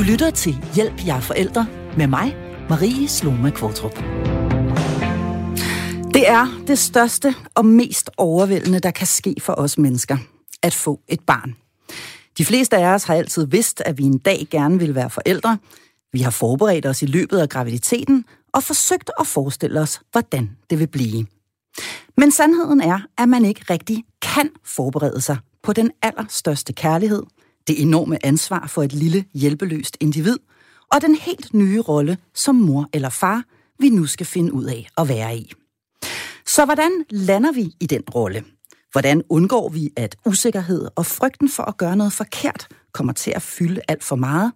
Du lytter til Hjælp jer forældre med mig, Marie Sloma Kvartrup. Det er det største og mest overvældende, der kan ske for os mennesker, at få et barn. De fleste af os har altid vidst, at vi en dag gerne vil være forældre. Vi har forberedt os i løbet af graviditeten og forsøgt at forestille os, hvordan det vil blive. Men sandheden er, at man ikke rigtig kan forberede sig på den allerstørste kærlighed, det enorme ansvar for et lille hjælpeløst individ, og den helt nye rolle som mor eller far, vi nu skal finde ud af at være i. Så hvordan lander vi i den rolle? Hvordan undgår vi, at usikkerhed og frygten for at gøre noget forkert kommer til at fylde alt for meget?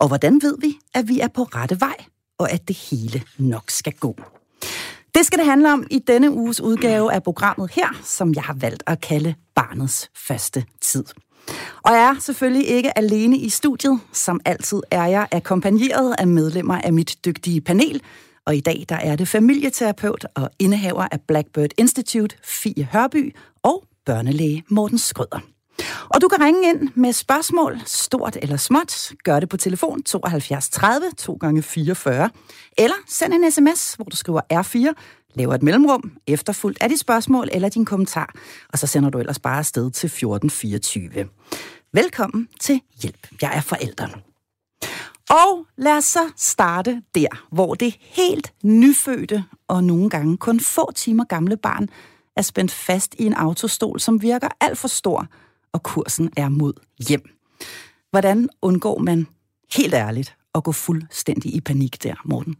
Og hvordan ved vi, at vi er på rette vej, og at det hele nok skal gå? Det skal det handle om i denne uges udgave af programmet her, som jeg har valgt at kalde Barnets Første Tid. Og jeg er selvfølgelig ikke alene i studiet. Som altid er jeg akkompagneret af medlemmer af mit dygtige panel. Og i dag der er det familieterapeut og indehaver af Blackbird Institute, Fie Hørby, og børnelæge Morten Skrøder. Og du kan ringe ind med spørgsmål, stort eller småt. Gør det på telefon 72 30 2 gange 44 eller send en sms, hvor du skriver R4, laver et mellemrum, efterfuldt af dit spørgsmål eller din kommentar, og så sender du ellers bare afsted til 1424. Velkommen til Hjælp. Jeg er forældre. Og lad os så starte der, hvor det helt nyfødte og nogle gange kun få timer gamle barn er spændt fast i en autostol, som virker alt for stor, og kursen er mod hjem. Hvordan undgår man helt ærligt at gå fuldstændig i panik der, Morten?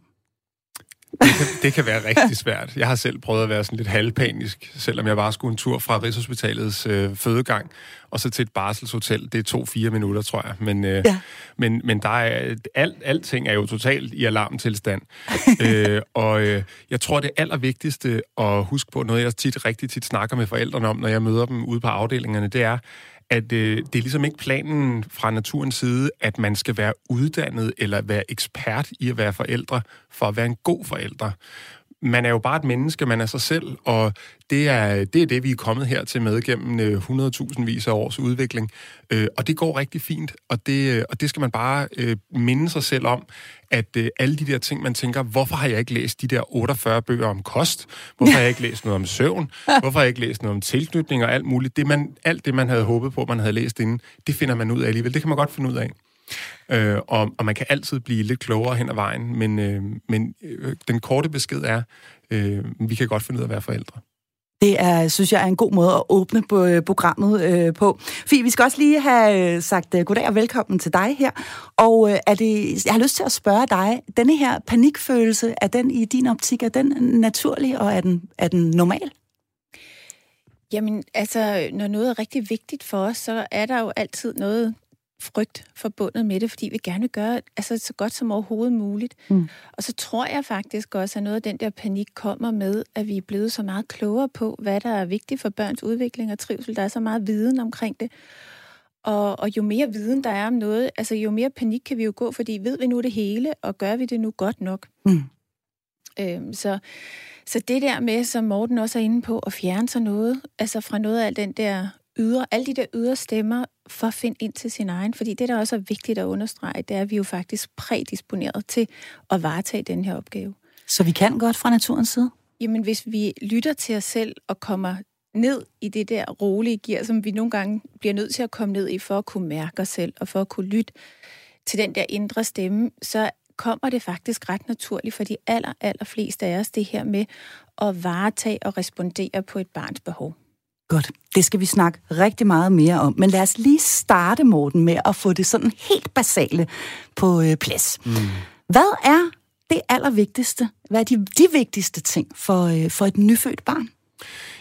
Det kan, det kan være rigtig svært. Jeg har selv prøvet at være sådan lidt halvpanisk, selvom jeg bare skulle en tur fra Rigshospitalets øh, fødegang og så til et barselshotel. Det er to-fire minutter, tror jeg. Men, øh, ja. men, men der er, alt, alting er jo totalt i alarmtilstand. øh, og øh, jeg tror, det allervigtigste at huske på, noget jeg tit, rigtig tit snakker med forældrene om, når jeg møder dem ude på afdelingerne, det er, at øh, det er ligesom ikke planen fra naturens side, at man skal være uddannet eller være ekspert i at være forældre for at være en god forælder. Man er jo bare et menneske, man er sig selv, og det er det, er det vi er kommet her til med gennem øh, 100.000 vis af års udvikling. Øh, og det går rigtig fint, og det, øh, og det skal man bare øh, minde sig selv om, at øh, alle de der ting, man tænker, hvorfor har jeg ikke læst de der 48 bøger om kost? Hvorfor har jeg ikke læst noget om søvn? Hvorfor har jeg ikke læst noget om tilknytning og alt muligt? Det, man, alt det, man havde håbet på, man havde læst inden, det finder man ud af alligevel. Det kan man godt finde ud af. Øh, og, og man kan altid blive lidt klogere hen ad vejen, men, øh, men øh, den korte besked er, øh, vi kan godt finde ud af at være forældre. Det er, synes jeg er en god måde at åbne på øh, programmet øh, på. Fie, vi skal også lige have øh, sagt uh, goddag og velkommen til dig her. Og øh, er det, jeg har lyst til at spørge dig, denne her panikfølelse, er den i din optik, er den naturlig, og er den, er den normal? Jamen, altså, når noget er rigtig vigtigt for os, så er der jo altid noget frygt forbundet med det, fordi vi gerne vil gøre altså, så godt som overhovedet muligt. Mm. Og så tror jeg faktisk også, at noget af den der panik kommer med, at vi er blevet så meget klogere på, hvad der er vigtigt for børns udvikling og trivsel. Der er så meget viden omkring det. Og, og jo mere viden der er om noget, altså jo mere panik kan vi jo gå, fordi ved vi nu det hele, og gør vi det nu godt nok? Mm. Øhm, så, så det der med, som Morten også er inde på, at fjerne sig noget, altså fra noget af den der ydre, alle de der ydre stemmer, for at finde ind til sin egen. Fordi det, der også er vigtigt at understrege, det er, at vi jo faktisk prædisponeret til at varetage den her opgave. Så vi kan godt fra naturens side? Jamen, hvis vi lytter til os selv og kommer ned i det der rolige gear, som vi nogle gange bliver nødt til at komme ned i, for at kunne mærke os selv, og for at kunne lytte til den der indre stemme, så kommer det faktisk ret naturligt for de aller, aller fleste af os, det her med at varetage og respondere på et barns behov. Godt, det skal vi snakke rigtig meget mere om. Men lad os lige starte, Morten, med at få det sådan helt basale på øh, plads. Mm. Hvad er det allervigtigste? Hvad er de, de vigtigste ting for, øh, for et nyfødt barn?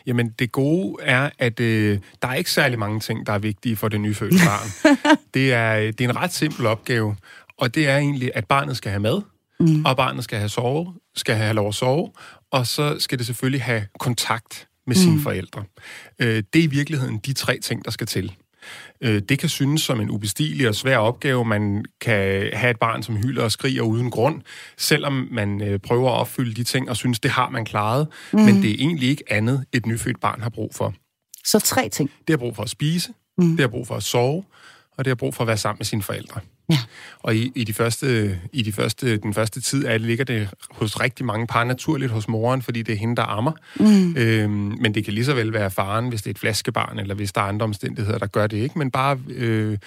Jamen, det gode er, at øh, der er ikke særlig mange ting, der er vigtige for det nyfødte barn. det, er, øh, det er en ret simpel opgave, og det er egentlig, at barnet skal have mad, mm. og barnet skal have sove, skal have lov at sove, og så skal det selvfølgelig have kontakt med sine mm. forældre. Øh, det er i virkeligheden de tre ting, der skal til. Øh, det kan synes som en ubestigelig og svær opgave. Man kan have et barn, som hylder og skriger uden grund, selvom man øh, prøver at opfylde de ting og synes, det har man klaret. Mm. Men det er egentlig ikke andet, et nyfødt barn har brug for. Så tre ting. Det har brug for at spise, mm. det har brug for at sove, og det har brug for at være sammen med sine forældre. Ja. Og i, i, de første, i de første, den første tid er, ligger det hos rigtig mange par naturligt hos moren, fordi det er hende, der ammer. Mm. Øhm, men det kan lige så vel være faren, hvis det er et flaskebarn, eller hvis der er andre omstændigheder, der gør det ikke. Men bare øh,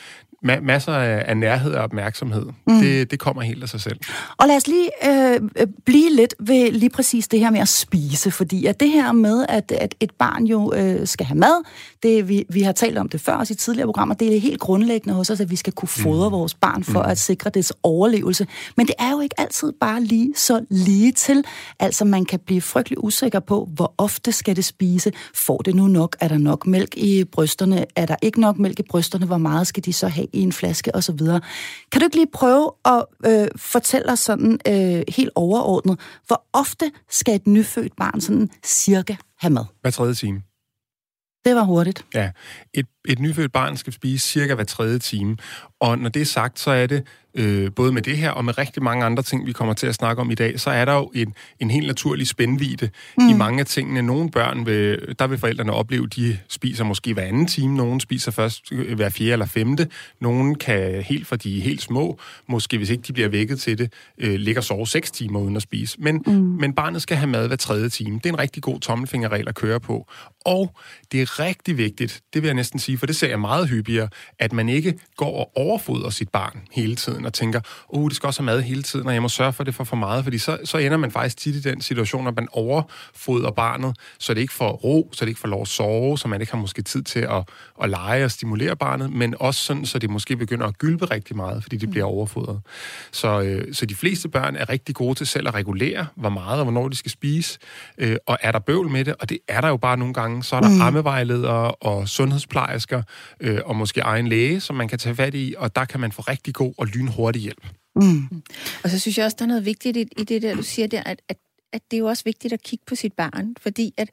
ma- masser af, nærhed og opmærksomhed. Mm. Det, det kommer helt af sig selv. Og lad os lige øh, blive lidt ved lige præcis det her med at spise, fordi at det her med, at, at et barn jo øh, skal have mad, det, vi, vi har talt om det før også i tidligere programmer, det er helt grundlæggende hos os, at vi skal kunne fodre mm. vores barn for mm. at sikre dets overlevelse. Men det er jo ikke altid bare lige så lige til. Altså man kan blive frygtelig usikker på, hvor ofte skal det spise. Får det nu nok? Er der nok mælk i brysterne? Er der ikke nok mælk i brysterne? Hvor meget skal de så have i en flaske osv.? Kan du ikke lige prøve at øh, fortælle os sådan øh, helt overordnet, hvor ofte skal et nyfødt barn sådan cirka have mad? Hver tredje time. Det var hurtigt. Ja, et, et nyfødt barn skal spise cirka hver tredje time. Og når det er sagt, så er det øh, både med det her og med rigtig mange andre ting, vi kommer til at snakke om i dag, så er der jo en, en helt naturlig spændvide mm. i mange af tingene. Nogle børn, vil, der vil forældrene opleve, de spiser måske hver anden time, nogle spiser først øh, hver fjerde eller femte, nogle kan helt fra de er helt små, måske hvis ikke de bliver vækket til det, øh, ligger og sove seks timer uden at spise. Men, mm. men barnet skal have mad hver tredje time. Det er en rigtig god tommelfingerregel at køre på. Og det er rigtig vigtigt, det vil jeg næsten sige, for det ser jeg meget hyppigere, at man ikke går og overfodrer sit barn hele tiden og tænker, oh, det skal også have mad hele tiden, og jeg må sørge for det for for meget, fordi så, så ender man faktisk tit i den situation, at man overfodrer barnet, så det ikke får ro, så det ikke får lov at sove, så man ikke har måske tid til at, at lege og stimulere barnet, men også sådan, så det måske begynder at gylpe rigtig meget, fordi det bliver overfodret. Så, øh, så de fleste børn er rigtig gode til selv at regulere, hvor meget og hvornår de skal spise, øh, og er der bøvl med det, og det er der jo bare nogle gange, så er der mm. ammevejledere og sundhedsplejersker øh, og måske egen læge, som man kan tage fat i, og der kan man få rigtig god og lynhurtig hjælp. Mm. Og så synes jeg også, der er noget vigtigt i, i det der, du siger der, at, at, at det er jo også vigtigt at kigge på sit barn, fordi at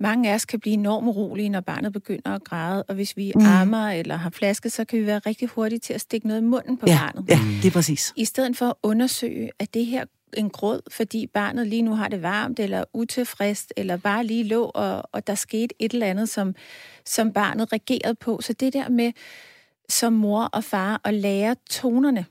mange af os kan blive enormt urolige, når barnet begynder at græde, og hvis vi mm. ammer eller har flaske, så kan vi være rigtig hurtige til at stikke noget i munden på ja, barnet. Ja, det er præcis. I stedet for at undersøge, at det her en gråd, fordi barnet lige nu har det varmt, eller utilfreds, eller bare lige lå, og, og der skete et eller andet, som, som barnet reagerede på. Så det der med som mor og far at lære tonerne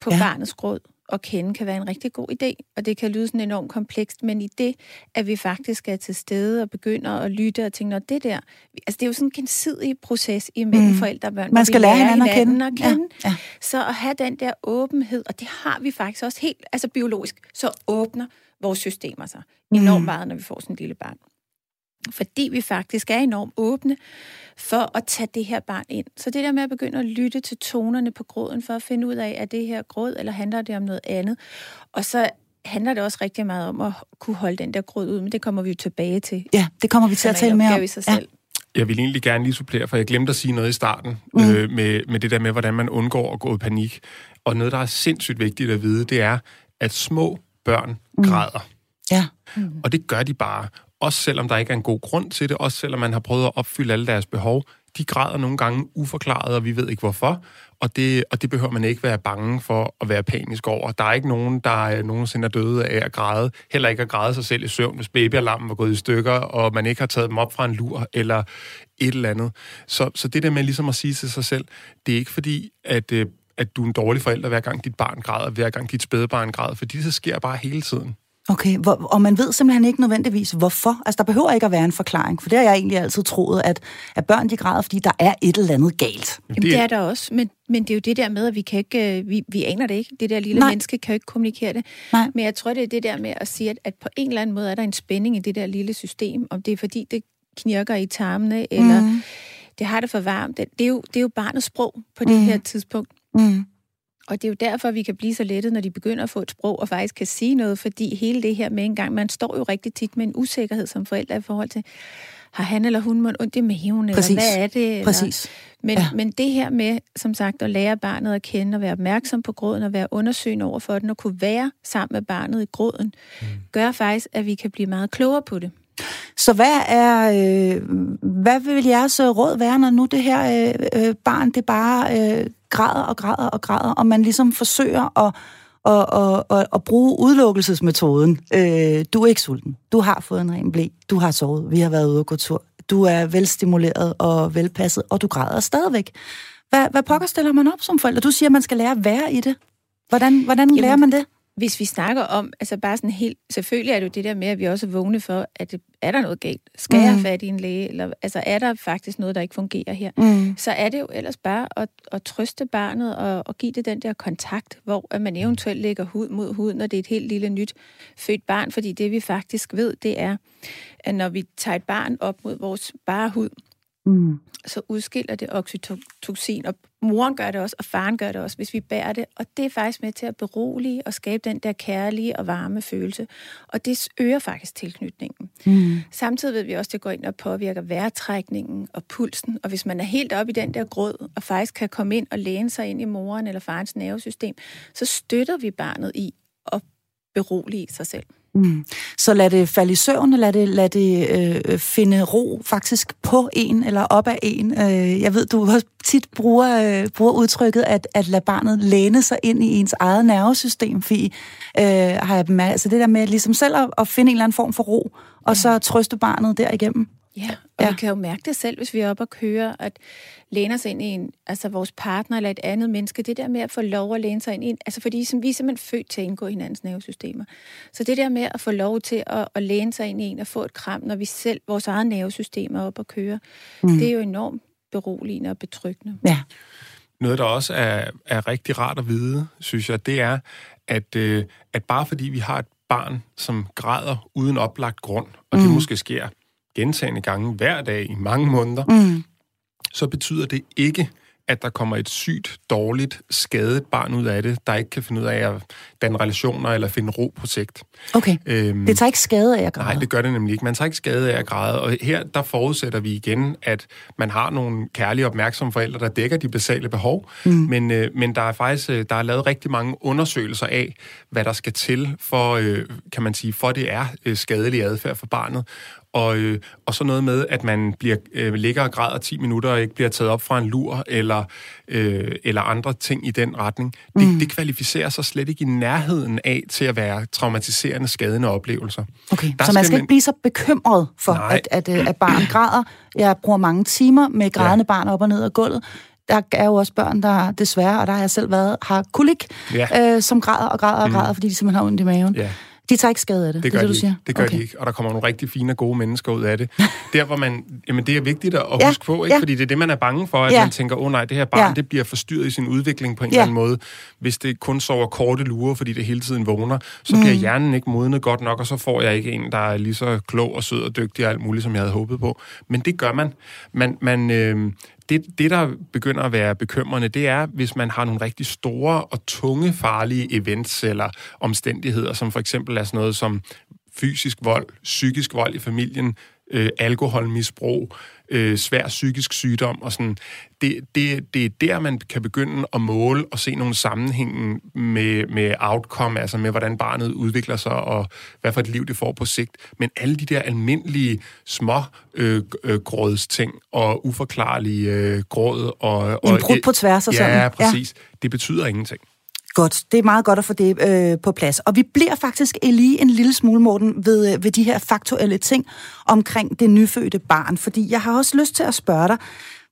på ja. barnets gråd og kende, kan være en rigtig god idé. Og det kan lyde sådan enormt komplekst, men i det, at vi faktisk er til stede og begynder at lytte og tænke, det der... Altså, det er jo sådan en gensidig proces imellem mm. forældre og børn. Man skal lære hinanden, hinanden at kende. At kende. Ja. Ja. Så at have den der åbenhed, og det har vi faktisk også helt altså biologisk, så åbner vores systemer sig enormt mm. meget, når vi får sådan en lille barn fordi vi faktisk er enormt åbne for at tage det her barn ind. Så det der med at begynde at lytte til tonerne på gråden, for at finde ud af, er det her gråd, eller handler det om noget andet? Og så handler det også rigtig meget om at kunne holde den der gråd ud, men det kommer vi jo tilbage til. Ja, det kommer vi til at tale mere om. I sig selv. Ja. Jeg vil egentlig gerne lige supplere, for jeg glemte at sige noget i starten, mm. øh, med, med det der med, hvordan man undgår at gå i panik. Og noget, der er sindssygt vigtigt at vide, det er, at små børn mm. græder. Ja. Mm. Og det gør de bare også selvom der ikke er en god grund til det, også selvom man har prøvet at opfylde alle deres behov, de græder nogle gange uforklaret, og vi ved ikke hvorfor, og det, og det behøver man ikke være bange for at være panisk over. Der er ikke nogen, der er nogensinde er døde af at græde, heller ikke at græde sig selv i søvn, hvis babyalarmen var gået i stykker, og man ikke har taget dem op fra en lur, eller et eller andet. Så, så det der med ligesom at sige til sig selv, det er ikke fordi, at, øh, at du er en dårlig forælder, hver gang dit barn græder, hver gang dit spædebarn græder, fordi det sker bare hele tiden. Okay, hvor, og man ved simpelthen ikke nødvendigvis, hvorfor. Altså, der behøver ikke at være en forklaring, for det har jeg egentlig altid troet, at, at børn de græder, fordi der er et eller andet galt. Jamen, det er der også, men, men det er jo det der med, at vi kan ikke, øh, vi, vi aner det ikke. Det der lille Nej. menneske kan jo ikke kommunikere det. Nej. Men jeg tror, det er det der med at sige, at, at på en eller anden måde er der en spænding i det der lille system, om det er fordi, det knirker i tarmene, eller mm. det har det for varmt. Det er jo, det er jo barnets sprog på det mm. her tidspunkt. Mm. Og det er jo derfor, vi kan blive så lettet, når de begynder at få et sprog og faktisk kan sige noget, fordi hele det her med en gang, man står jo rigtig tit med en usikkerhed som forældre i forhold til, har han eller hun måtte ondt i maven, Præcis. eller hvad er det? Eller, Præcis. Men, ja. men det her med, som sagt, at lære barnet at kende og være opmærksom på gråden og være undersøgende over for den og kunne være sammen med barnet i gråden, mm. gør faktisk, at vi kan blive meget klogere på det. Så hvad er, øh, hvad vil jeres råd være, når nu det her øh, øh barn, det bare øh, græder og græder og græder, og man ligesom forsøger at, at, at, at, at bruge udelukkelsesmetoden. Øh, du er ikke sulten. Du har fået en ren blæ. Du har sovet. Vi har været ude og gå tur. Du er velstimuleret og velpasset, og du græder stadigvæk. Hvad, hvad pokker stiller man op som forælder? Du siger, at man skal lære at være i det. Hvordan, hvordan Jamen, lærer man det? Hvis vi snakker om, altså bare sådan helt, selvfølgelig er det jo det der med, at vi også er vågne for, at er der noget galt? Skal mm. jeg have fat i en læge? Eller, altså er der faktisk noget, der ikke fungerer her? Mm. Så er det jo ellers bare at, at trøste barnet og, og give det den der kontakt, hvor at man eventuelt lægger hud mod hud, når det er et helt lille nyt født barn. Fordi det vi faktisk ved, det er, at når vi tager et barn op mod vores bare hud, mm. så udskiller det oxytocin, og moren gør det også, og faren gør det også, hvis vi bærer det. Og det er faktisk med til at berolige og skabe den der kærlige og varme følelse. Og det øger faktisk tilknytningen. Mm. Samtidig ved vi også, at det går ind og påvirker vejrtrækningen og pulsen. Og hvis man er helt oppe i den der grød, og faktisk kan komme ind og læne sig ind i moren eller farens nervesystem, så støtter vi barnet i at berolige sig selv. Mm. Så lad det falde i søvn, lad det, lad det øh, finde ro faktisk på en eller op af en. Øh, jeg ved, du også tit bruger, øh, bruger udtrykket at, at lade barnet læne sig ind i ens eget nervesystem, fordi øh, har jeg bemærket, altså det der med ligesom selv at, at finde en eller anden form for ro, og så trøste barnet derigennem. Ja, og ja. vi kan jo mærke det selv, hvis vi er oppe og kører, at læne sig ind i en, altså vores partner eller et andet menneske, det der med at få lov at læne sig ind i en, altså fordi vi er simpelthen født til at indgå i hinandens nervesystemer. Så det der med at få lov til at, at læne sig ind i en og få et kram, når vi selv, vores eget nervesystem er oppe og køre, mm. det er jo enormt beroligende og betryggende. Ja. Noget, der også er, er rigtig rart at vide, synes jeg, det er, at, øh, at bare fordi vi har et barn, som græder uden oplagt grund, og mm. det måske sker gentagende gange hver dag i mange måneder, mm så betyder det ikke, at der kommer et sygt, dårligt, skadet barn ud af det, der ikke kan finde ud af at danne relationer eller finde ro på sigt. Okay. Øhm, det tager ikke skade af at græde? Nej, det gør det nemlig ikke. Man tager ikke skade af at græde. Og her, der forudsætter vi igen, at man har nogle kærlige, opmærksomme forældre, der dækker de basale behov. Mm. Men, øh, men der er faktisk øh, der er lavet rigtig mange undersøgelser af, hvad der skal til for, øh, kan man sige, for det er øh, skadelig adfærd for barnet. Og, øh, og så noget med, at man bliver, øh, ligger og græder 10 minutter og ikke bliver taget op fra en lur, eller, øh, eller andre ting i den retning. Det, mm. det kvalificerer sig slet ikke i nærheden af til at være traumatiserende, skadende oplevelser. Okay, Der så man skal man... ikke blive så bekymret for, at, at, at, at barn græder. Jeg bruger mange timer med grædende ja. barn op og ned af gulvet der er jo også børn, der desværre, og der har jeg selv været, har kulik, ja. øh, som græder og græder og græder, mm. fordi de simpelthen har ondt i maven. Ja. De tager ikke skade af det, det, gør det, det du siger? Det gør okay. de ikke, og der kommer nogle rigtig fine og gode mennesker ud af det. Der, hvor man, jamen det er vigtigt at ja. huske på, ikke? Ja. fordi det er det, man er bange for, at ja. man tænker, åh oh, nej, det her barn, ja. det bliver forstyrret i sin udvikling på en ja. eller anden måde. Hvis det kun sover korte lurer, fordi det hele tiden vågner, så mm. bliver hjernen ikke modnet godt nok, og så får jeg ikke en, der er lige så klog og sød og dygtig og alt muligt, som jeg havde håbet på. Men det gør man. Man, man øh, det, det, der begynder at være bekymrende, det er, hvis man har nogle rigtig store og tunge, farlige events eller omstændigheder, som for eksempel er sådan noget som fysisk vold, psykisk vold i familien, øh, alkoholmisbrug, øh, svær psykisk sygdom og sådan. Det, det, det er der, man kan begynde at måle og se nogle sammenhænge med, med outcome, altså med, hvordan barnet udvikler sig og hvad for et liv det får på sigt. Men alle de der almindelige små øh, øh, grådsting og uforklarlige øh, gråd og... og en brud på tværs og ja, sådan. Ja, præcis. Det betyder ingenting. Godt, det er meget godt at få det øh, på plads. Og vi bliver faktisk lige en lille smule, Morten, ved, øh, ved de her faktuelle ting omkring det nyfødte barn. Fordi jeg har også lyst til at spørge dig,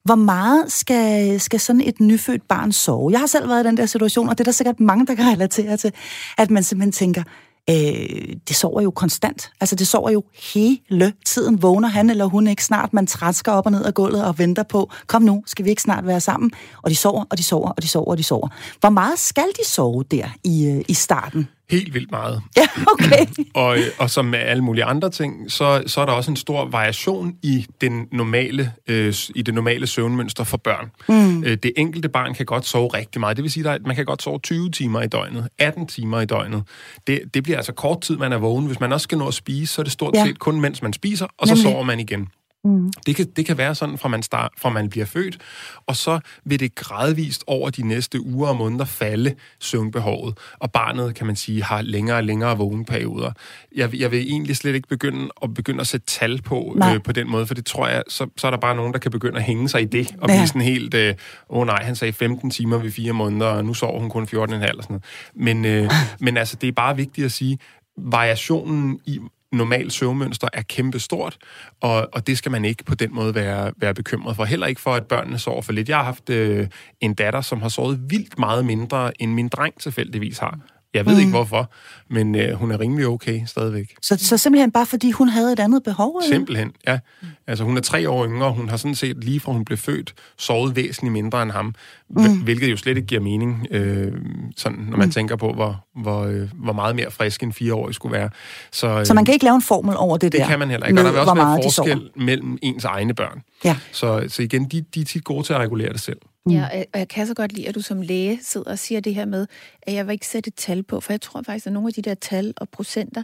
hvor meget skal, skal sådan et nyfødt barn sove? Jeg har selv været i den der situation, og det er der sikkert mange, der kan relatere til, at man simpelthen tænker, øh, det sover jo konstant. Altså, det sover jo hele tiden. Vågner han eller hun ikke snart? Man træsker op og ned af gulvet og venter på, kom nu, skal vi ikke snart være sammen? Og de sover, og de sover, og de sover, og de sover. Hvor meget skal de sove der i, øh, i starten? Helt vildt meget. Ja, okay. og, og som med alle mulige andre ting, så, så er der også en stor variation i, den normale, øh, i det normale søvnmønster for børn. Mm. Øh, det enkelte barn kan godt sove rigtig meget. Det vil sige, at man kan godt sove 20 timer i døgnet, 18 timer i døgnet. Det, det bliver altså kort tid, man er vågen. Hvis man også skal nå at spise, så er det stort ja. set kun, mens man spiser, og Nemlig. så sover man igen. Mm. Det, kan, det kan være sådan, fra man, start, fra man bliver født, og så vil det gradvist over de næste uger og måneder falde søvnbehovet, og barnet, kan man sige, har længere og længere vågenperioder. Jeg, jeg vil egentlig slet ikke begynde at begynde at sætte tal på, øh, på den måde, for det tror jeg, så, så er der bare nogen, der kan begynde at hænge sig i det, og ja. blive sådan helt, øh, åh øh, oh, nej, han sagde 15 timer ved fire måneder, og nu sover hun kun 14,5 og sådan noget. Men, øh, men altså, det er bare vigtigt at sige, variationen i, normalt søvnmønster er kæmpestort, og, og det skal man ikke på den måde være, være bekymret for. Heller ikke for, at børnene sover for lidt. Jeg har haft øh, en datter, som har sovet vildt meget mindre, end min dreng tilfældigvis har. Jeg ved mm. ikke hvorfor, men øh, hun er rimelig okay stadigvæk. Så, så simpelthen bare fordi hun havde et andet behov? Eller? Simpelthen, ja. Altså hun er tre år yngre, og hun har sådan set lige fra hun blev født sovet væsentligt mindre end ham, mm. hvilket jo slet ikke giver mening, øh, sådan, når man mm. tænker på, hvor, hvor, øh, hvor meget mere frisk en fire år skulle være. Så, øh, så man kan ikke lave en formel over det, det der? Det kan man heller ikke, og der vil også være forskel mellem ens egne børn. Ja. Så, så igen, de, de er tit gode til at regulere det selv. Mm. Ja, og jeg kan så godt lide, at du som læge sidder og siger det her med, at jeg vil ikke sætte et tal på, for jeg tror faktisk, at nogle af de der tal og procenter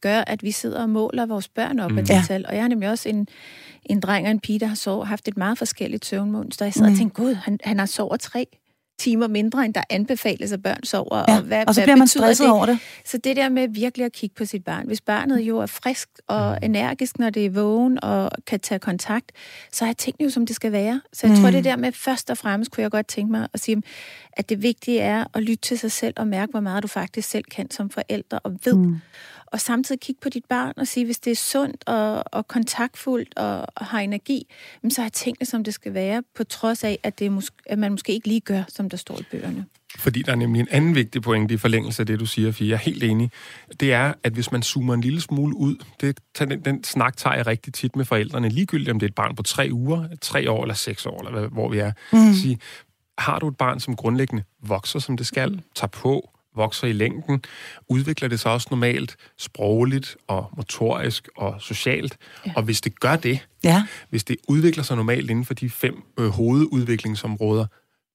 gør, at vi sidder og måler vores børn op mm. af de ja. tal. Og jeg har nemlig også en, en dreng og en pige, der har sovet, haft et meget forskelligt søvnmønster. Jeg sidder mm. og tænker, gud, han, han har sovet tre timer mindre, end der anbefales, at børn sover. Ja, og, hvad, og så bliver man stresset det? over det. Så det der med virkelig at kigge på sit barn. Hvis barnet jo er frisk og mm. energisk, når det er vågen og kan tage kontakt, så er tingene jo, som det skal være. Så jeg mm. tror, det der med først og fremmest, kunne jeg godt tænke mig at sige, at det vigtige er at lytte til sig selv og mærke, hvor meget du faktisk selv kan som forældre og ved. Mm og samtidig kigge på dit barn og sige, hvis det er sundt og, og kontaktfuldt og, og har energi, så har tingene, som det skal være, på trods af, at, det er mås- at man måske ikke lige gør, som der står i bøgerne. Fordi der er nemlig en anden vigtig pointe i forlængelse af det, du siger, Fie. Jeg er helt enig. Det er, at hvis man zoomer en lille smule ud, det, den, den snak tager jeg rigtig tit med forældrene, ligegyldigt om det er et barn på tre uger, tre år eller seks år, eller hvor vi er. Mm. Sige, har du et barn, som grundlæggende vokser, som det skal, tager på, vokser i længden, udvikler det sig også normalt sprogligt og motorisk og socialt. Ja. Og hvis det gør det, ja. hvis det udvikler sig normalt inden for de fem øh, hovedudviklingsområder,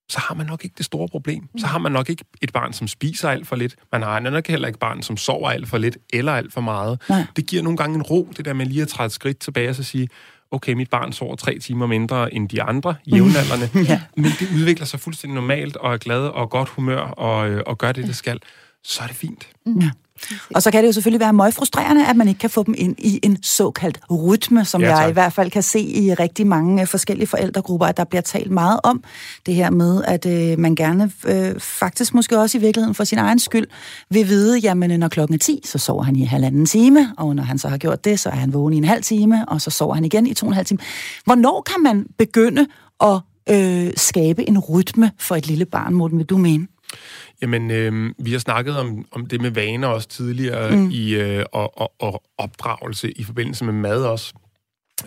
så har man nok ikke det store problem. Så har man nok ikke et barn, som spiser alt for lidt. Man har nok heller ikke et barn, som sover alt for lidt eller alt for meget. Nej. Det giver nogle gange en ro, det der med lige at træde et skridt tilbage og så sige, okay, mit barn sover tre timer mindre end de andre jævnaldrende, ja. men det udvikler sig fuldstændig normalt og er glad og godt humør og, øh, og gør det, det skal, så er det fint. Ja. Og så kan det jo selvfølgelig være meget frustrerende, at man ikke kan få dem ind i en såkaldt rytme, som ja, jeg i hvert fald kan se i rigtig mange øh, forskellige forældregrupper, at der bliver talt meget om det her med, at øh, man gerne, øh, faktisk måske også i virkeligheden for sin egen skyld, vil vide, jamen når klokken er 10, så sover han i halvanden time, og når han så har gjort det, så er han vågen i en halv time, og så sover han igen i to og en halv time. Hvornår kan man begynde at øh, skabe en rytme for et lille barn, Morten, vil du mene? Jamen, øh, vi har snakket om, om det med vaner også tidligere mm. i øh, og, og, og opdragelse i forbindelse med mad også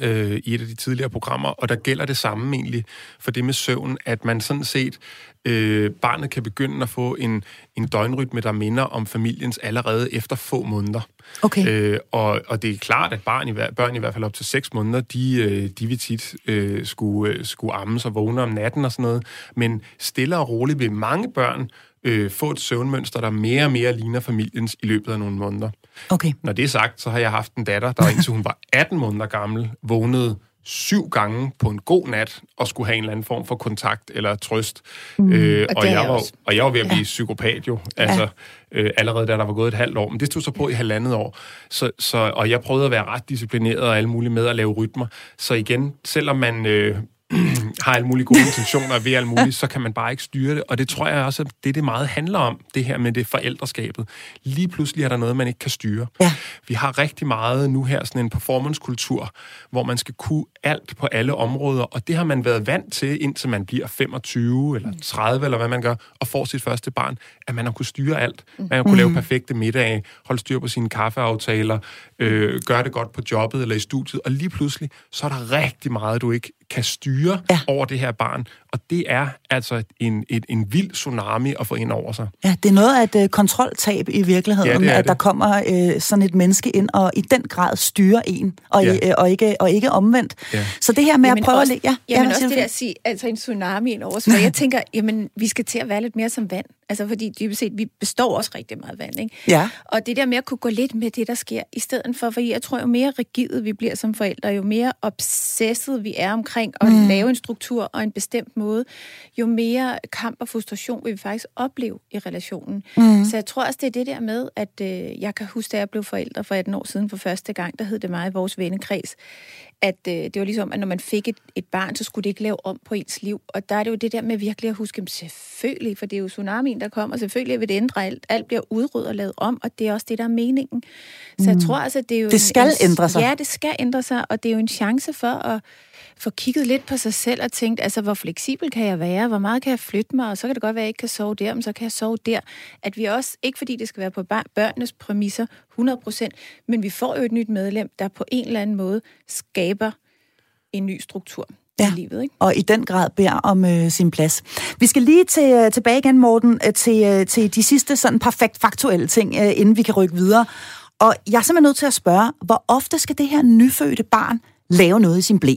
øh, i et af de tidligere programmer, og der gælder det samme egentlig for det med søvn, at man sådan set, øh, barnet kan begynde at få en, en døgnrytme, der minder om familiens allerede efter få måneder. Okay. Øh, og, og det er klart, at barn i, børn i hvert fald op til seks måneder, de, øh, de vil tit øh, skulle, øh, skulle ammes og vågne om natten og sådan noget, men stille og roligt vil mange børn øh, få et søvnmønster, der mere og mere ligner familiens i løbet af nogle måneder. Okay. Når det er sagt, så har jeg haft en datter, der indtil hun var 18 måneder gammel, vågnede syv gange på en god nat og skulle have en eller anden form for kontakt eller trøst. Mm. Øh, og, og, jeg var, og jeg var ved at blive ja. psykopat jo, altså ja. øh, allerede da der var gået et halvt år. Men det stod så på i halvandet år. Så, så, og jeg prøvede at være ret disciplineret og alle mulige med at lave rytmer. Så igen, selvom man... Øh, har alle mulige gode intentioner ved alt muligt, så kan man bare ikke styre det. Og det tror jeg også, at det, det meget handler om, det her med det forældreskabet. Lige pludselig er der noget, man ikke kan styre. Ja. Vi har rigtig meget nu her sådan en performancekultur, hvor man skal kunne alt på alle områder, og det har man været vant til, indtil man bliver 25 eller 30, eller hvad man gør, og får sit første barn, at man har kunne styre alt. Man har kunne mm. lave perfekte middage, holde styr på sine kaffeaftaler, øh, gøre det godt på jobbet eller i studiet, og lige pludselig, så er der rigtig meget, du ikke kan styre ja. over det her barn. Og det er altså en, et, en vild tsunami at få ind over sig. Ja, det er noget af et uh, kontroltab i virkeligheden, ja, at det. der kommer uh, sådan et menneske ind og i den grad styrer en, og, ja. uh, og, ikke, og ikke omvendt. Ja. Så det her med jamen at prøve også, at... Ja, jamen ja, også det der at sige, altså en tsunami ind over sig. Jeg tænker, jamen vi skal til at være lidt mere som vand. Altså fordi dybest set, vi består også rigtig meget vand, ikke? Ja. Og det der med at kunne gå lidt med det, der sker, i stedet for, for jeg tror jo mere rigide vi bliver som forældre, jo mere obsesset vi er omkring at mm. lave en struktur og en bestemt måde, jo mere kamp og frustration vil vi faktisk opleve i relationen. Mm. Så jeg tror også, det er det der med, at øh, jeg kan huske, da jeg blev forældre for 18 år siden for første gang, der hed det mig i vores vennekreds, at øh, det var ligesom, at når man fik et, et barn, så skulle det ikke lave om på ens liv. Og der er det jo det der med virkelig at huske, at selvfølgelig, for det er jo tsunamien, der kommer, selvfølgelig vil det ændre alt. Alt bliver udryddet og lavet om, og det er også det, der er meningen. Så mm. jeg tror altså, det er jo... Det skal en, ændre sig. Ja, det skal ændre sig, og det er jo en chance for at få kigget lidt på sig selv og tænkt, altså, hvor fleksibel kan jeg være? Hvor meget kan jeg flytte mig? Og så kan det godt være, at jeg ikke kan sove der, men så kan jeg sove der. At vi også, ikke fordi det skal være på børnenes præmisser 100%, men vi får jo et nyt medlem, der på en eller anden måde skaber en ny struktur ja. i livet. Ikke? og i den grad beder om øh, sin plads. Vi skal lige til, øh, tilbage igen, Morten, øh, til, øh, til de sidste sådan perfekt faktuelle ting, øh, inden vi kan rykke videre. Og jeg er simpelthen nødt til at spørge, hvor ofte skal det her nyfødte barn lave noget i sin blæ.